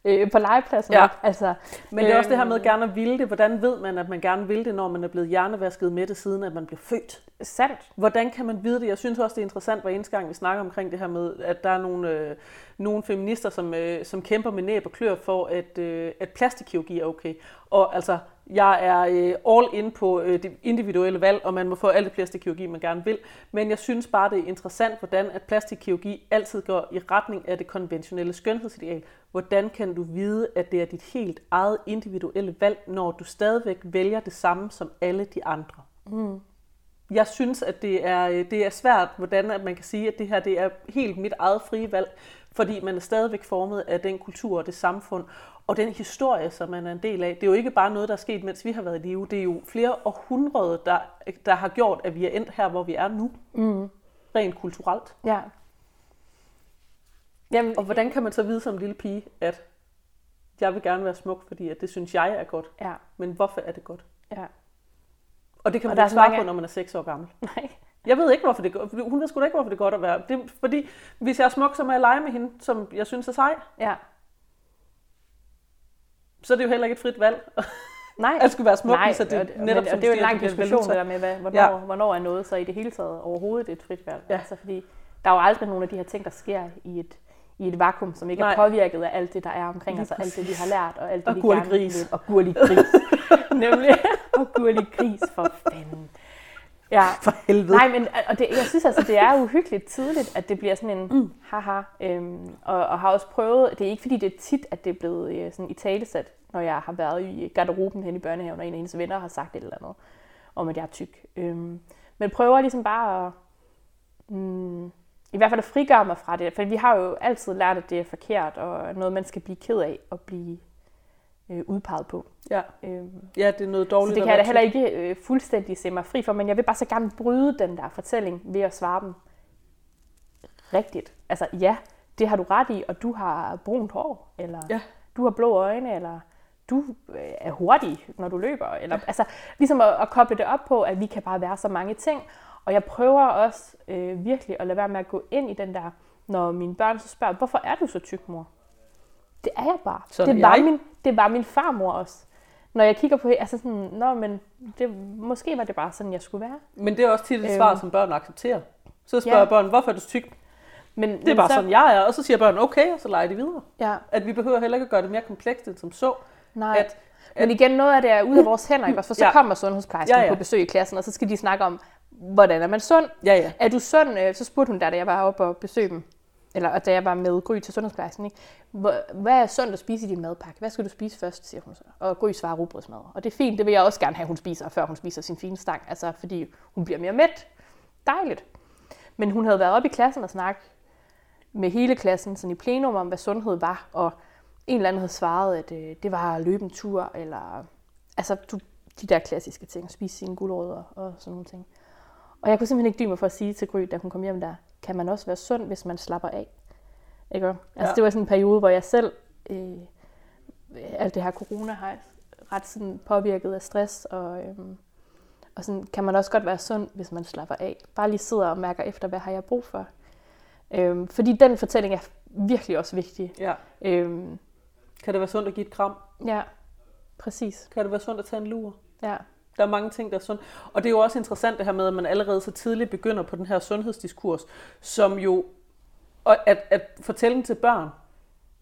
øh, på legepladsen. Ja. Altså, men det er også det her med at gerne at ville det. Hvordan ved man, at man gerne vil det, når man er blevet hjernevasket med det, siden at man bliver født? Sandt. Hvordan kan man vide det? Jeg synes også, det er interessant, hver eneste gang vi snakker omkring det her med, at der er nogle, øh, nogle feminister, som, øh, som kæmper med næb og klør for, at, øh, at plastikkirurgi er okay. Og altså, jeg er øh, all in på øh, det individuelle valg, og man må få alt det plastikkirurgi, man gerne vil. Men jeg synes bare, det er interessant, hvordan at plastikkirurgi altid går i retning af det konventionelle skønhedsideal. Hvordan kan du vide, at det er dit helt eget individuelle valg, når du stadigvæk vælger det samme som alle de andre? Mm. Jeg synes, at det er, øh, det er svært, hvordan at man kan sige, at det her det er helt mit eget frie valg, fordi man er stadigvæk formet af den kultur og det samfund, og den historie, som man er en del af. Det er jo ikke bare noget, der er sket, mens vi har været i live. Det er jo flere århundreder, der, der har gjort, at vi er endt her, hvor vi er nu. Mm. Rent kulturelt. Ja. Jamen, og hvordan kan man så vide som lille pige, at jeg vil gerne være smuk, fordi at det synes jeg er godt. Ja. Men hvorfor er det godt? Ja. Og det kan man ikke svare mange... på, når man er 6 år gammel. Nej. Jeg ved ikke, hvorfor det godt. Hun ved sgu da ikke, hvorfor det er godt at være. Det fordi hvis jeg er smuk, så må jeg lege med hende, som jeg synes er sej. Ja. Så er det jo heller ikke et frit valg. (laughs) Nej. at skulle være smuk, Nej, så det, og, netop, men, og det er jo en lang diskussion, der med, hvad, hvornår, ja. hvornår er noget så i det hele taget overhovedet et frit valg. Ja. Altså, fordi der er jo aldrig nogen af de her ting, der sker i et, i et vakuum, som ikke Nej. er påvirket af alt det, der er omkring os, altså alt det, vi har lært, og alt det, og vi gerne vil. Og gurlig gris. (laughs) Nemlig. og gurlig gris, for fanden. Ja. For helvede. Nej, men og det, jeg synes altså, det er uhyggeligt tidligt, at det bliver sådan en mm. haha. Øhm, og, og har også prøvet, det er ikke fordi, det er tit, at det er blevet øh, sådan i talesat, når jeg har været i garderoben hen i børnehaven, og en af hendes venner har sagt et eller andet om, at jeg er tyk. Øhm, men prøver ligesom bare at, mm, i hvert fald at frigøre mig fra det, for vi har jo altid lært, at det er forkert, og noget, man skal blive ked af og blive øh, udpeget på. Ja. Øhm, ja, det er noget dårligt. Så det kan jeg da heller ikke øh, fuldstændig se mig fri for, men jeg vil bare så gerne bryde den der fortælling ved at svare dem rigtigt. Altså ja, det har du ret i, og du har brunt hår, eller ja. du har blå øjne, eller du øh, er hurtig, når du løber. Eller, ja. Altså ligesom at, at koble det op på, at vi kan bare være så mange ting. Og jeg prøver også øh, virkelig at lade være med at gå ind i den der, når mine børn så spørger, hvorfor er du så tyk, mor? Det er jeg bare. Sådan det, var jeg. Min, det var min farmor også. Når jeg kigger på hende, altså sådan, nå, men det, måske var det bare sådan, jeg skulle være. Men det er også tit et øhm, svar, som børn accepterer. Så spørger ja. børn, hvorfor er du tyk? Men, det er men bare så, sådan, jeg er. Og så siger børn, okay, og så leger de videre. Ja. At vi behøver heller ikke at gøre det mere komplekst end som så. Nej. At Men igen, noget af det er ude af vores hænder, ikke? også? For så Ja. kommer sundhedsplejersken Ja, ja, på besøg i klassen, og så skal de snakke om, hvordan er man sund? Ja, ja. Er du sund? Øh, Så spurgte hun der, da jeg var oppe og besøgte dem, eller og da jeg var med Gry til sundhedsplejersken, ikke? Hvad er sundt at spise i din madpakke? Hvad skal du spise først, siger hun så. Og Gry svarer rugbrødsmad. Og det er fint, det vil jeg også gerne have, hun spiser, før hun spiser sin fine stang. Altså, fordi hun bliver mere mæt. Dejligt. Men hun havde været oppe i klassen og snakket med hele klassen, sådan i plenum om, hvad sundhed var. Og en eller anden havde svaret, at øh, det var at løbe en tur, eller altså du, de der klassiske ting, spise sine gulerødder og sådan nogle ting. Og jeg kunne simpelthen ikke dybe mig for at sige til Gry, da hun kom hjem der, kan man også være sund, hvis man slapper af? Ikke? Altså Ja. det var sådan en periode, hvor jeg selv, øh, alt det her corona har ret sådan påvirket af stress, og, øhm, og sådan, kan man også godt være sund, hvis man slapper af. Bare lige sidder og mærker efter, hvad har jeg brug for? Øhm, fordi den fortælling er virkelig også vigtig. ja. Øhm, Kan det være sundt at give et kram? ja, præcis. Kan det være sundt at tage en lur? Ja. Der er mange ting, der er sundt. Og det er jo også interessant det her med, at man allerede så tidligt begynder på den her sundhedsdiskurs, som jo, og at, at fortælle til børn,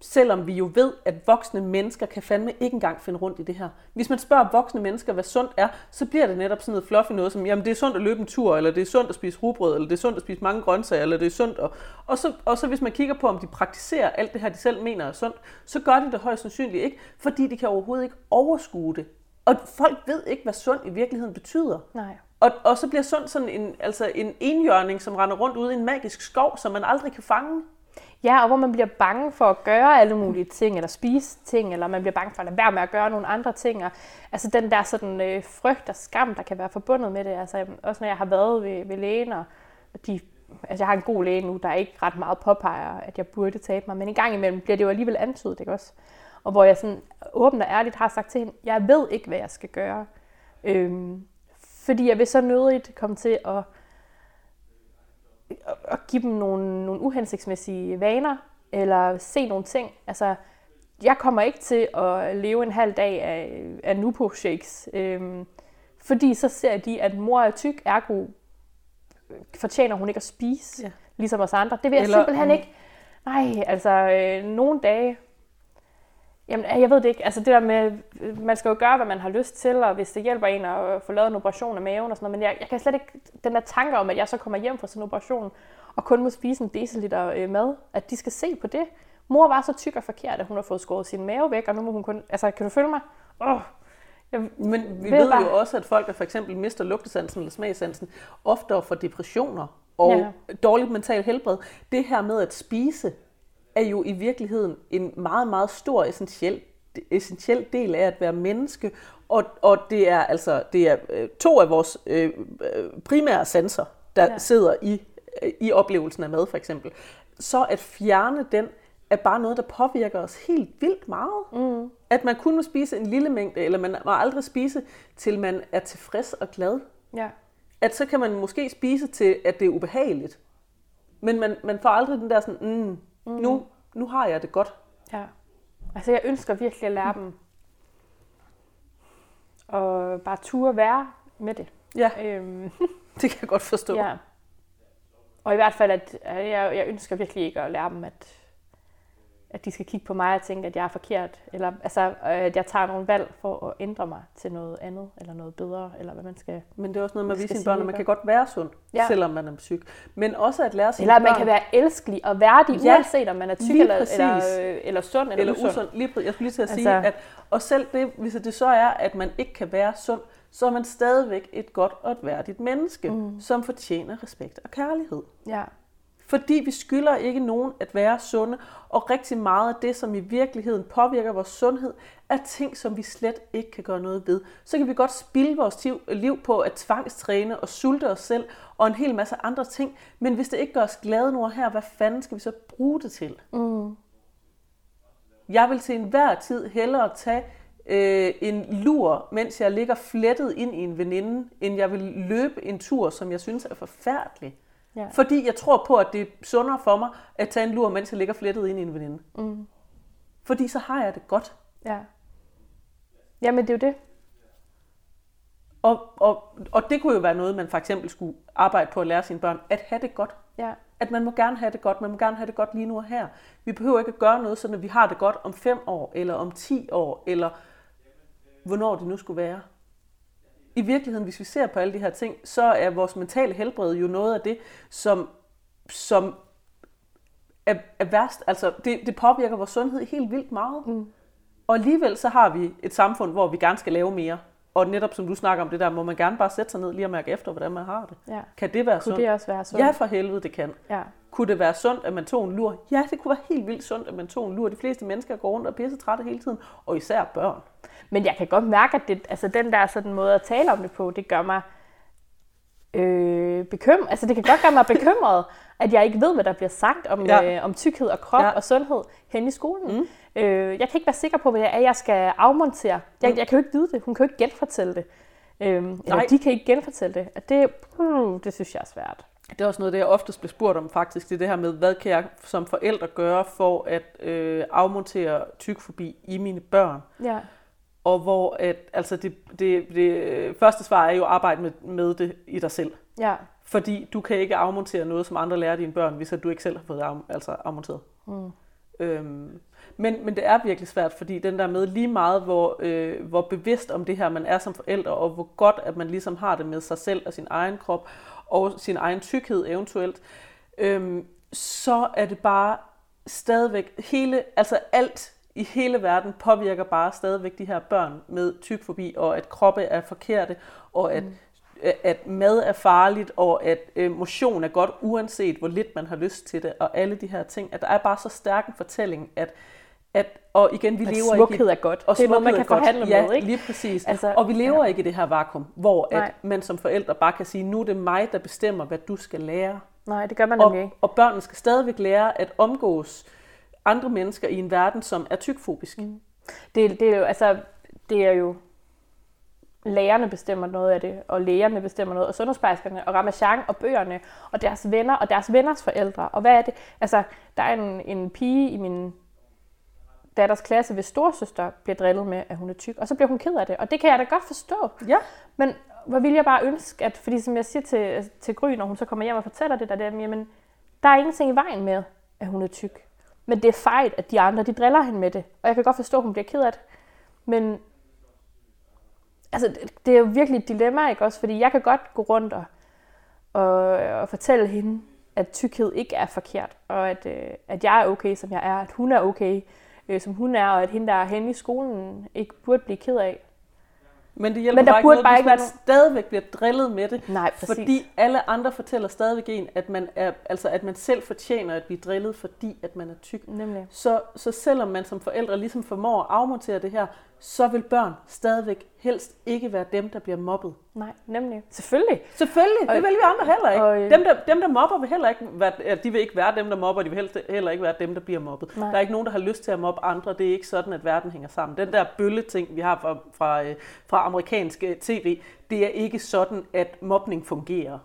selvom vi jo ved, at voksne mennesker kan fandme ikke engang finde rundt i det her. Hvis man spørger voksne mennesker, hvad sundt er, så bliver det netop sådan noget fluffy noget som, jamen det er sundt at løbe en tur, eller det er sundt at spise rugbrød, eller det er sundt at spise mange grøntsager, eller det er sundt. Og, og, så, og så hvis man kigger på, om de praktiserer alt det her, de selv mener er sundt, så gør de det højst sandsynligt ikke, fordi de kan overhovedet ikke overskue det. Og folk ved ikke, hvad sund i virkeligheden betyder. Nej. Og, og så bliver sund sådan en, altså en enhjørning, som render rundt ude i en magisk skov, som man aldrig kan fange. Ja, og hvor man bliver bange for at gøre alle mulige ting, eller spise ting, eller man bliver bange for at lade være med at gøre nogle andre ting. Og, altså den der sådan, øh, frygt og skam, der kan være forbundet med det. Altså, også når jeg har været ved, ved lægen, og de, altså jeg har en god læge nu, der ikke ret meget påpeger, at jeg burde tabe mig. Men en gang imellem bliver det jo alligevel antydet, ikke også? Og hvor jeg sådan åbent og ærligt har sagt til hende, jeg ved ikke, hvad jeg skal gøre. Øhm, fordi jeg vil så nødigt komme til at at- at give dem nogle, nogle uhensigtsmæssige vaner, eller se nogle ting. Altså, jeg kommer ikke til at leve en halv dag af, af Nupo shakes, øhm, fordi så ser de, at mor er tyk, ergo fortjener hun ikke at spise, Ja. ligesom os andre. Det vil jeg Eller simpelthen ikke. Nej, altså øh, nogle dage, Jamen, jeg ved det ikke. Altså det der med, man skal jo gøre, hvad man har lyst til, og hvis det hjælper en at få lavet en operation af maven og sådan noget, men jeg, jeg kan slet ikke, den der tanke om, at jeg så kommer hjem fra sådan en operation, og kun må spise en deciliter øh, mad, at de skal se på det. Mor var så tyk og forkert, at hun har fået skåret sin mave væk, og nu må hun kun, altså kan du følge mig? Åh, jeg, Men vi Ved ved bare- jo også, at folk, der for eksempel mister lugtesansen eller smagsansen, oftere får depressioner og Ja. dårligt mental helbred. Det her med at spise er jo i virkeligheden en meget, meget stor essentiel, essentiel del af at være menneske. Og, og det er altså det er øh, to af vores øh, øh, primære sanser, der ja. Sidder i, øh, i oplevelsen af mad for eksempel. Så at fjerne den er bare noget, der påvirker os helt vildt meget. Mm. At man kun må spise en lille mængde, eller man må aldrig spise, til man er tilfreds og glad. ja. At så kan man måske spise til, at det er ubehageligt. Men man, man får aldrig den der sådan, mm, mm. Nu, nu har jeg det godt. Ja. Altså, jeg ønsker virkelig at lære dem og bare ture være med det. Ja, Øhm, (laughs) det kan jeg godt forstå. ja. Og i hvert fald, at at jeg, jeg ønsker virkelig ikke at lære dem, at, at de skal kigge på mig og tænke, at jeg er forkert. Eller altså, at jeg tager nogle valg for at ændre mig til noget andet, eller noget bedre, eller hvad man skal. Men det er også noget med at vise sine sige børn, at man kan godt være sund, ja. Selvom man er syg. Men også at lære sine Eller at man børn, kan være elskelig og værdig, Ja, uanset om man er tyk eller, præcis. eller, øh, eller sund eller, eller usund. usund. Lige, præ- jeg skulle lige til at sige, Altså- at og selv det, hvis det så er, at man ikke kan være sund, så er man stadigvæk et godt og et værdigt menneske, mm. som fortjener respekt og kærlighed. Ja. Fordi vi skylder ikke nogen at være sunde, og rigtig meget af det, som i virkeligheden påvirker vores sundhed, er ting, som vi slet ikke kan gøre noget ved. Så kan vi godt spilde vores liv på at tvangstræne og sulte os selv, og en hel masse andre ting, men hvis det ikke gør os glade nu og her, hvad fanden skal vi så bruge det til? Mm. Jeg vil til enhver tid hellere tage øh, en lur, mens jeg ligger flettet ind i en veninde, end jeg vil løbe en tur, som jeg synes er forfærdelig. Ja. Fordi jeg tror på, at det er sundere for mig at tage en lur, mens jeg ligger flettet ind i en veninde. Mm. Fordi så har jeg det godt. Ja. Jamen, det er jo det. Og, og, og det kunne jo være noget, man for eksempel skulle arbejde på at lære sine børn, at have det godt. Ja. At man må gerne have det godt, man må gerne have det godt lige nu og her. Vi behøver ikke at gøre noget, sådan at vi har det godt om 5 år, eller om 10 år, eller hvornår det nu skulle være. I virkeligheden, hvis vi ser på alle de her ting, så er vores mentale helbred jo noget af det, som, som er, er værst. Altså, det, det påvirker vores sundhed helt vildt meget. Mm. Og alligevel så har vi et samfund, hvor vi gerne skal lave mere. Og netop som du snakker om det der, må man gerne bare sætte sig ned lige og mærke efter, hvordan man har det. Ja. Kan det være Kunne sundt? det også være sundt? Ja, for helvede, det kan. Ja. Kunne det være sundt, at man tog en lur? Ja, det kunne være helt vildt sundt, at man tog en lur. De fleste mennesker går rundt og så trætte hele tiden, og især børn. Men jeg kan godt mærke, at det, altså den der sådan måde at tale om det på, det gør mig øh, bekymret. Altså det kan godt gøre mig bekymret, at jeg ikke ved, hvad der bliver sagt om, Ja. øh, om tykkhed og krop ja. og sundhed hen i skolen. Mm. Øh, jeg kan ikke være sikker på, hvad det er, jeg skal afmontere. Jeg, jeg kan jo ikke vide det. Hun kan jo ikke genfortælle det. Øh, eller Nej. de kan ikke genfortælle det. Og det, uh, det synes jeg er svært. Det er også noget, det jeg oftest bliver spurgt om faktisk. Det er det her med, hvad kan jeg som forældre gøre for at øh, afmontere tykfobi i mine børn? Ja. Og hvor at, altså det, det, det første svar er jo at arbejde med, med det i dig selv. Ja. Fordi du kan ikke afmontere noget, som andre lærer dine børn, hvis at du ikke selv har fået af, altså afmonteret. Mm. Øhm, men, men det er virkelig svært, fordi den der med lige meget, hvor, øh, hvor bevidst om det her man er som forældre, og hvor godt, at man ligesom har det med sig selv og sin egen krop, og sin egen tykkhed eventuelt, øhm, så er det bare stadigvæk, hele, altså alt i hele verden påvirker bare stadigvæk de her børn med tykfobi, og at kroppe er forkerte, og at, mm. at mad er farligt, og at øh, motion er godt, uanset hvor lidt man har lyst til det, og alle de her ting. At der er bare så stærk en fortælling, at, at og igen, vi At lever smukhed ikke i, er godt. og Det er noget, man kan godt. forhandle ja, med, ikke? lige præcis. Altså, og vi lever ja. ikke i det her vakuum, hvor at Nej. man som forældre bare kan sige, nu er det mig, der bestemmer, hvad du skal lære. Nej, det gør man nemlig Og, ikke. og børnene skal stadigvæk lære at omgås andre mennesker i en verden, som er tykfobisk. Mm. Det, det er jo, altså, det er jo, lærerne bestemmer noget af det, og lægerne bestemmer noget, og sundhedsplejerskerne, og Ramachan, og bøgerne, og deres venner, og deres venners forældre. Og hvad er det? Altså, der er en, en pige i min datters klasse, hvis storsøster bliver drillet med, at hun er tyk, og så bliver hun ked af det. Og det kan jeg da godt forstå. Ja. Men hvor vil jeg bare ønske, at, fordi som jeg siger til, til Gry, når hun så kommer hjem og fortæller det der, det er, jamen, der er ingenting i vejen med, at hun er tyk. Men det er fejl, at de andre, de driller hende med det. Og jeg kan godt forstå, at hun bliver ked af det. Men altså, det, det er jo virkelig et dilemma, ikke også? Fordi jeg kan godt gå rundt og, og, og fortælle hende, at tykkhed ikke er forkert, og at, øh, at jeg er okay, som jeg er, at hun er okay, øh, som hun er, og at hende, der er henne i skolen, ikke burde blive ked af. Men det hjælper Men der bare ikke burde noget, bare hvis ikke man være stadigvæk bliver drillet med det. Nej, præcis. Fordi alle andre fortæller stadigvæk en, at man, er, altså at man selv fortjener at blive drillet, fordi at man er tyk. Nemlig. Så, så selvom man som forældre ligesom formår at afmontere det her, så vil børn stadigvæk helst ikke være dem, der bliver mobbet. Nej, nemlig. Selvfølgelig. Selvfølgelig, Og- det vil vi andre heller ikke. og, dem, der, dem, der mobber, vil heller ikke være, ja, de vil ikke være dem, der mobber, de vil helst heller ikke være dem, der bliver mobbet. Nej. Der er ikke nogen, der har lyst til at mobbe andre. Det er ikke sådan, at verden hænger sammen. Den der bølle-ting, vi har fra, fra, øh, fra amerikansk øh, tv, det er ikke sådan, at mobning fungerer.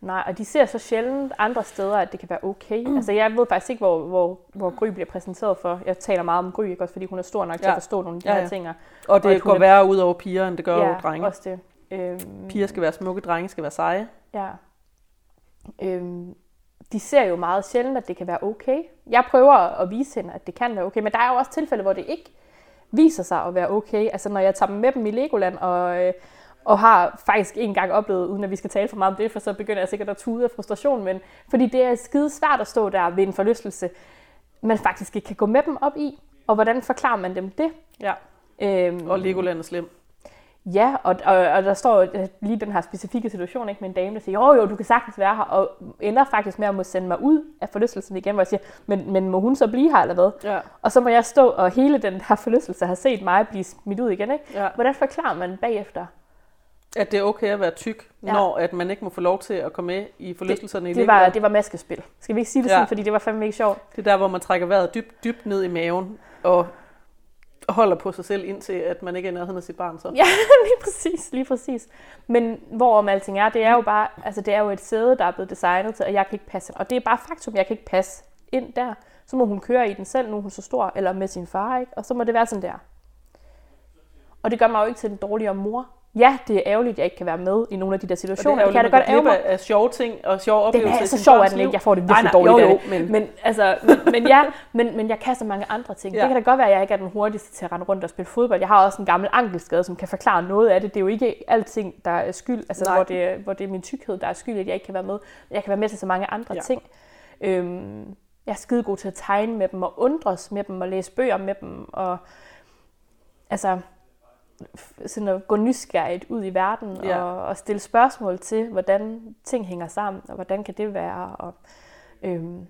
Nej, og de ser så sjældent andre steder, at det kan være okay. Mm. Altså, jeg ved faktisk ikke, hvor, hvor, hvor Gry bliver præsenteret for. Jeg taler meget om Gry, ikke også, fordi hun er stor nok til Ja. at forstå nogle af de Ja, her ja. ting. Og Og det går er- værre ud over piger, end det gør ja, over drenge. også det. Øhm, Piger skal være smukke, drenge skal være seje. Ja. Øhm, de ser jo meget sjældent, at det kan være okay. Jeg prøver at vise hende, at det kan være okay, men der er jo også tilfælde, hvor det ikke viser sig at være okay. Altså når jeg tager dem med dem i Legoland, og, øh, og har faktisk en gang oplevet, uden at vi skal tale for meget om det, for så begynder jeg sikkert at tude af frustration, men fordi det er skide svært at stå der ved en forlystelse, man faktisk ikke kan gå med dem op i. Og hvordan forklarer man dem det? Ja. Øhm, Og Legoland er slem. Ja, og, og, og der står lige den her specifikke situation ikke, med en dame, der siger, jo jo, du kan sagtens være her, og ender faktisk med at må sende mig ud af forlystelsen igen, hvor jeg siger, men, men må hun så blive her eller hvad? Ja. Og så må jeg stå og hele den her forlystelse har set mig blive smidt ud igen. Ikke? Ja. Hvordan forklarer man bagefter? At det er okay at være tyk, Ja. når at man ikke må få lov til at komme med i forlystelserne i Det var, det var maskespil. Skal vi ikke sige det Ja. sådan, fordi det var fandme ikke sjovt? Det er der, hvor man trækker vejret dybt, dybt ned i maven og holder på sig selv indtil, at man ikke er i nærheden af sit barn. Så. Ja, (laughs) lige præcis, lige præcis. Men hvorom alting er, det er jo bare, altså det er jo et sæde, der er blevet designet til, og jeg kan ikke passe. Og det er bare faktum, jeg kan ikke passe ind der. Så må hun køre i den selv, nu er hun så stor, eller med sin far, ikke? Og så må det være sådan der. Og det gør mig jo ikke til en dårligere mor. Ja, det er ærgerligt, at jeg ikke kan være med i nogle af de der Og situationer. det er det kan lidt, da godt ærge mig. af, sjove ting og sjove Den oplevelser er i så sin sjov, er den ikke. Jeg får det Nej, virkelig nej, dårligt jo, af jo, men- men, altså, men, men, ja, men, men jeg kan så mange andre ting. Ja. Det kan da godt være, at jeg ikke er den hurtigste til at rende rundt og spille fodbold. Jeg har også en gammel ankelskade, som kan forklare noget af det. Det er jo ikke alting, der er skyld, altså Nej. hvor det, er- hvor det er min tykkhed, der er skyld, at jeg ikke kan være med. Jeg kan være med til så mange andre Ja. ting. Øhm, jeg er skide god til at tegne med dem, og undres med dem, og læse bøger med dem, og altså sådan at gå nysgerrigt ud i verden Ja. og, og stille spørgsmål til, hvordan ting hænger sammen, og hvordan kan det være. Og, øhm,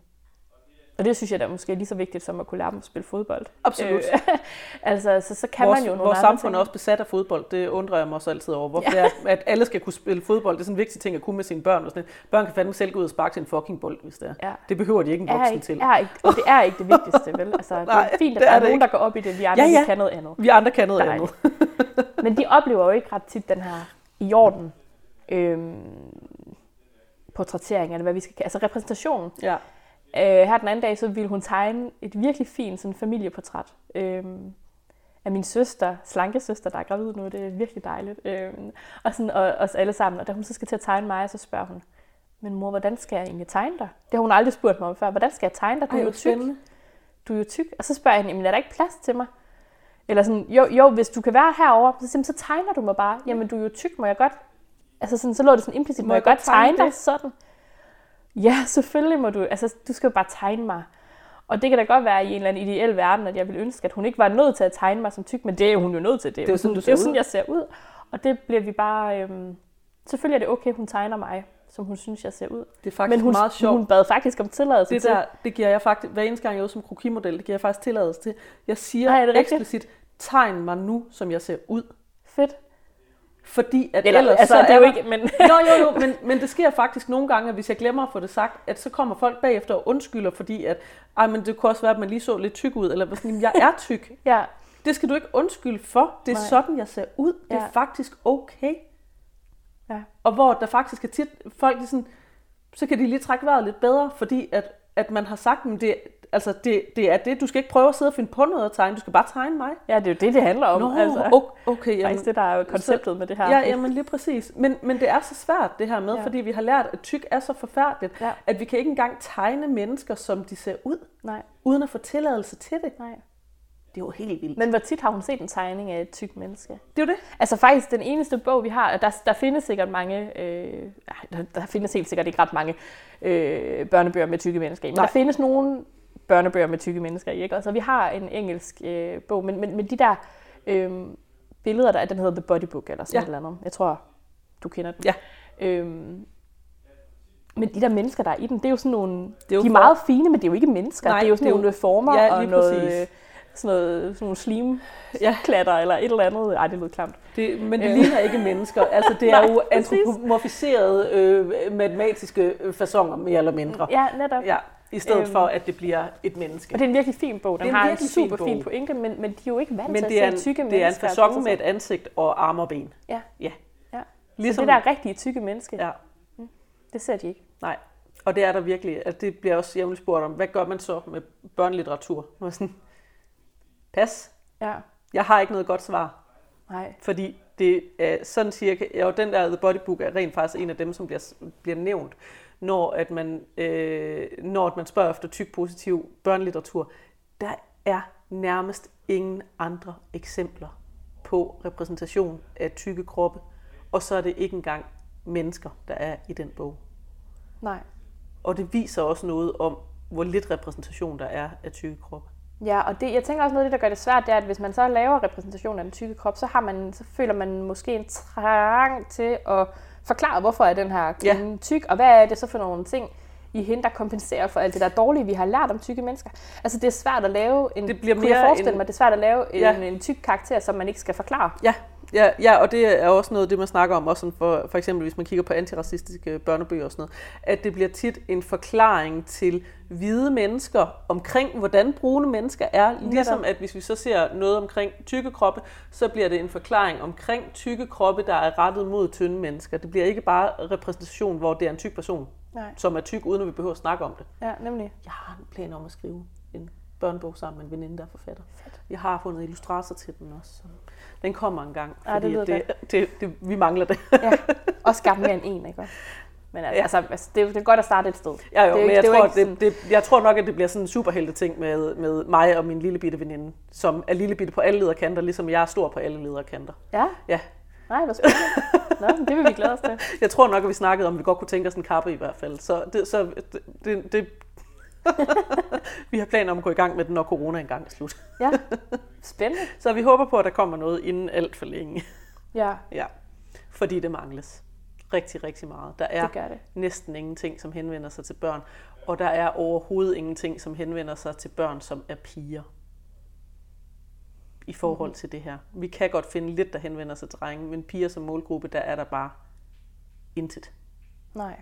og det synes jeg da måske er lige så vigtigt som at kunne lære dem at spille fodbold. Absolut. Øh, (laughs) altså, så, så kan vores, man jo nogle vores samfund er også besat af fodbold. Det undrer jeg mig også altid over. Hvorfor ja. det er, at alle skal kunne spille fodbold. Det er sådan en vigtig ting at kunne med sine børn. Og sådan. noget. Børn kan fandme selv gå ud og sparke til en fucking bold, hvis det er. Ja. Det behøver de ikke en er voksen ikke, til. er ikke, og det er ikke det vigtigste, vel? Altså, (laughs) det Nej, er fint, at det der er er, det nogen, der ikke. går op i det. Vi andre, Ja, ja. kan noget andet. Vi andre kan noget Dejligt. andet. (laughs) (laughs) Men de oplever jo ikke ret tit den her i orden øhm, portrættering, eller hvad vi skal kalde altså repræsentation. Ja. Øh, her den anden dag, så ville hun tegne et virkelig fint sådan, familieportræt øhm, af min søster, slanke søster, der er gravid nu. Det er virkelig dejligt. Øhm, og sådan, og, os alle sammen. Og da hun så skal til at tegne mig, så spørger hun, men mor, hvordan skal jeg egentlig tegne dig? Det har hun aldrig spurgt mig om før. Hvordan skal jeg tegne dig? Du Ej, er jo tyk. spændende. Du er jo tyk. Og så spørger jeg hende, jamen er der ikke plads til mig? Eller sådan, jo, jo hvis du kan være herovre, så, så tegner du mig bare. Jamen, du er jo tyk, må jeg godt? Altså sådan, så lå det sådan implicit, må, jeg godt tegne dig det? sådan? Ja, selvfølgelig må du. Altså, du skal jo bare tegne mig. Og det kan da godt være i en eller anden ideel verden, at jeg ville ønske, at hun ikke var nødt til at tegne mig som tyk, men det er hun jo nødt til. Det Det er jo sådan, du det er ser sådan ud. jeg ser ud. Og det bliver vi bare... Øhm, selvfølgelig er det okay, hun tegner mig, som hun synes, jeg ser ud. Det er faktisk Men hun, meget sjovt. hun bad faktisk om tilladelse det til. der, det giver jeg faktisk, hver eneste gang jeg er ude som krokimodel, det giver jeg faktisk tilladelse til. Jeg siger Ej, eksplicit, tegn mig nu, som jeg ser ud. Fedt. Fordi at Eller, ellers altså, så det er jo ikke, men... Jo, jo, jo, men, men det sker faktisk nogle gange, at hvis jeg glemmer at få det sagt, at så kommer folk bagefter og undskylder, fordi at, ej, men det kunne også være, at man lige så lidt tyk ud, eller sådan, "Jamen, jeg er tyk. ja, Det skal du ikke undskylde for. Det er Nej. sådan, jeg ser ud. Det er Ja. faktisk okay. Ja. Og hvor der faktisk er tit, folk de sådan, så kan de lige trække vejret lidt bedre, fordi at, at man har sagt, at det, altså det, det er det. Du skal ikke prøve at sidde og finde på noget at tegne. Du skal bare tegne mig. ja, det er jo det, det handler om. Nå, altså. o- okay. Jamen, Faktisk det, der er jo konceptet med det her. Ja, jamen lige præcis. Men, men det er så svært det her med, ja. fordi vi har lært, at tyk er så forfærdeligt, Ja. at vi kan ikke engang tegne mennesker, som de ser ud, Nej, uden at få tilladelse til det. nej. Det er jo helt vildt. Men hvor tit har hun set en tegning af et tyk menneske? det er det. Altså faktisk den eneste bog, vi har, der, der findes sikkert mange, øh, der, der findes helt sikkert ikke ret mange øh, børnebøger med tykke mennesker i, men Nej. der findes nogle børnebøger med tykke mennesker i, ikke? Så vi har en engelsk øh, bog, men, men, men de der øh, billeder, der, den hedder The Body Book eller sådan Ja. et eller andet. Jeg tror, du kender den. Ja. Øhm, men de der mennesker, der er i den, det er jo sådan nogle... Det er jo de er for- meget fine, men det er jo ikke mennesker. Nej, det er jo sådan det er jo- nogle former Ja, og noget, præcis. Sådan, noget, sådan nogle slim Ja. klatter eller et eller andet. Ej, det lød klamt. Det, men det Øh. ligner ikke mennesker. Altså, det er (laughs) Nej, jo præcis. antropomorfiserede øh, matematiske øh, fasonger, mere eller mindre. Ja, netop. Ja, I stedet Øhm. for, at det bliver et menneske. Og det er en virkelig fin bog. Den Det er en har en fin super fin pointe, men, men de er jo ikke vant Men til det er, at en, se tykke det er en mennesker. fasong med et ansigt og arme og ben. Ja, Ja. ja. Ligesom, Så det der rigtige tykke menneske, Ja, det ser de ikke. nej. Og det er der virkelig. At det bliver også jævnligt spurgt om. Hvad gør man så med børnelitteratur? Sådan, Pas. Ja, Jeg har ikke noget godt svar. nej. Fordi det er sådan cirka, og den der The Body Book er rent faktisk en af dem, som bliver, bliver nævnt, når, at man, øh, når at man spørger efter tyk positiv børnelitteratur. Der er nærmest ingen andre eksempler på repræsentation af tykke kroppe, og så er det ikke engang mennesker, der er i den bog. Nej. Og det viser også noget om, hvor lidt repræsentation der er af tykke kroppe. Ja, og det, jeg tænker også noget af det, der gør det svært, det er, at hvis man så laver repræsentation af den tykke krop, så, har man, så føler man måske en trang til at forklare, hvorfor er den her kvinde ja. tyk, og hvad er det så for nogle ting i hende, der kompenserer for alt det der dårlige, vi har lært om tykke mennesker. Altså det er svært at lave en, Det bliver kunne jeg mere forestille en- mig, det er svært at lave Ja. en, en tyk karakter, som man ikke skal forklare. Ja, ja, ja, og det er også noget af det, man snakker om, også for, for eksempel hvis man kigger på antiracistiske børnebøger og sådan noget, at det bliver tit en forklaring til hvide mennesker omkring, hvordan brune mennesker er. Ligesom at hvis vi så ser noget omkring tykke kroppe, så bliver det en forklaring omkring tykke kroppe, der er rettet mod tynde mennesker. Det bliver ikke bare repræsentation, hvor det er en tyk person, Nej. som er tyk, uden at vi behøver at snakke om det. Ja, nemlig. Jeg har en plan om at skrive en børnebog sammen med en veninde, der er forfatter. Jeg har fundet illustrator til den også, som, Den kommer en gang, Ja, det fordi lyder det, (laughs) det, det, vi mangler det. ja. Også skabt mere end en, ikke? Men Ja. altså, altså det, er, det er godt at starte et sted. Ja, jo, det er men ikke- jeg, det tror, ikke sådan- det, det, jeg tror nok, at det bliver sådan en superhelte ting med, med mig og min lille bitte veninde, som er lille bitte på alle lederkanter, ligesom jeg er stor på alle lederkanter. Ja? Ja, Nej, hvor spændende. Nå, det vil vi glæde os til. (laughs) jeg tror nok, at vi snakkede om, at vi godt kunne tænke os en kappe i hvert fald. Så det, så det, det, det (laughs) vi har planer om at gå i gang med den, når corona engang er slut. Ja, (laughs) spændende. Så vi håber på, at der kommer noget inden alt for længe. Ja, Ja, fordi det mangles rigtig, rigtig meget. Der er det det. næsten ingenting, som henvender sig til børn, og der er overhovedet ingenting, som henvender sig til børn, som er piger i forhold til det her. Vi kan godt finde lidt, der henvender sig til drenge, men piger som målgruppe, der er der bare intet. Nej.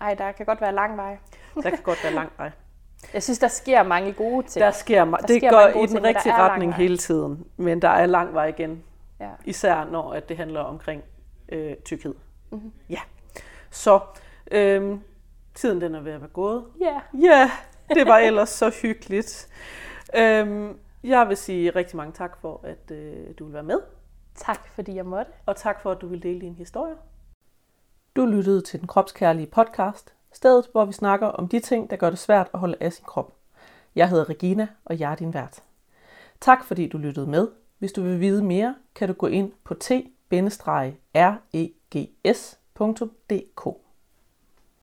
Ej, der kan godt være lang vej. (laughs) Der kan godt være lang vej. Jeg synes, der sker mange gode ting. Der sker, der det sker går mange i den ting, rigtige retning hele tiden, men der er lang vej igen. Ja. Især når at det handler omkring øh, tykkhed. Mhm. Mm-hmm. Ja. Så øhm, tiden den er ved at være gået. Ja. Ja, det var ellers så hyggeligt. Øhm, jeg vil sige rigtig mange tak for, at øh, du vil være med, Tak, fordi jeg måtte. og tak for, at du vil dele din historie. Du lyttede til Den Kropskærlige podcast, stedet hvor vi snakker om de ting, der gør det svært at holde af sin krop. Jeg hedder Regina, og jeg er din vært. Tak fordi du lyttede med. Hvis du vil vide mere, kan du gå ind på t-regs.dk.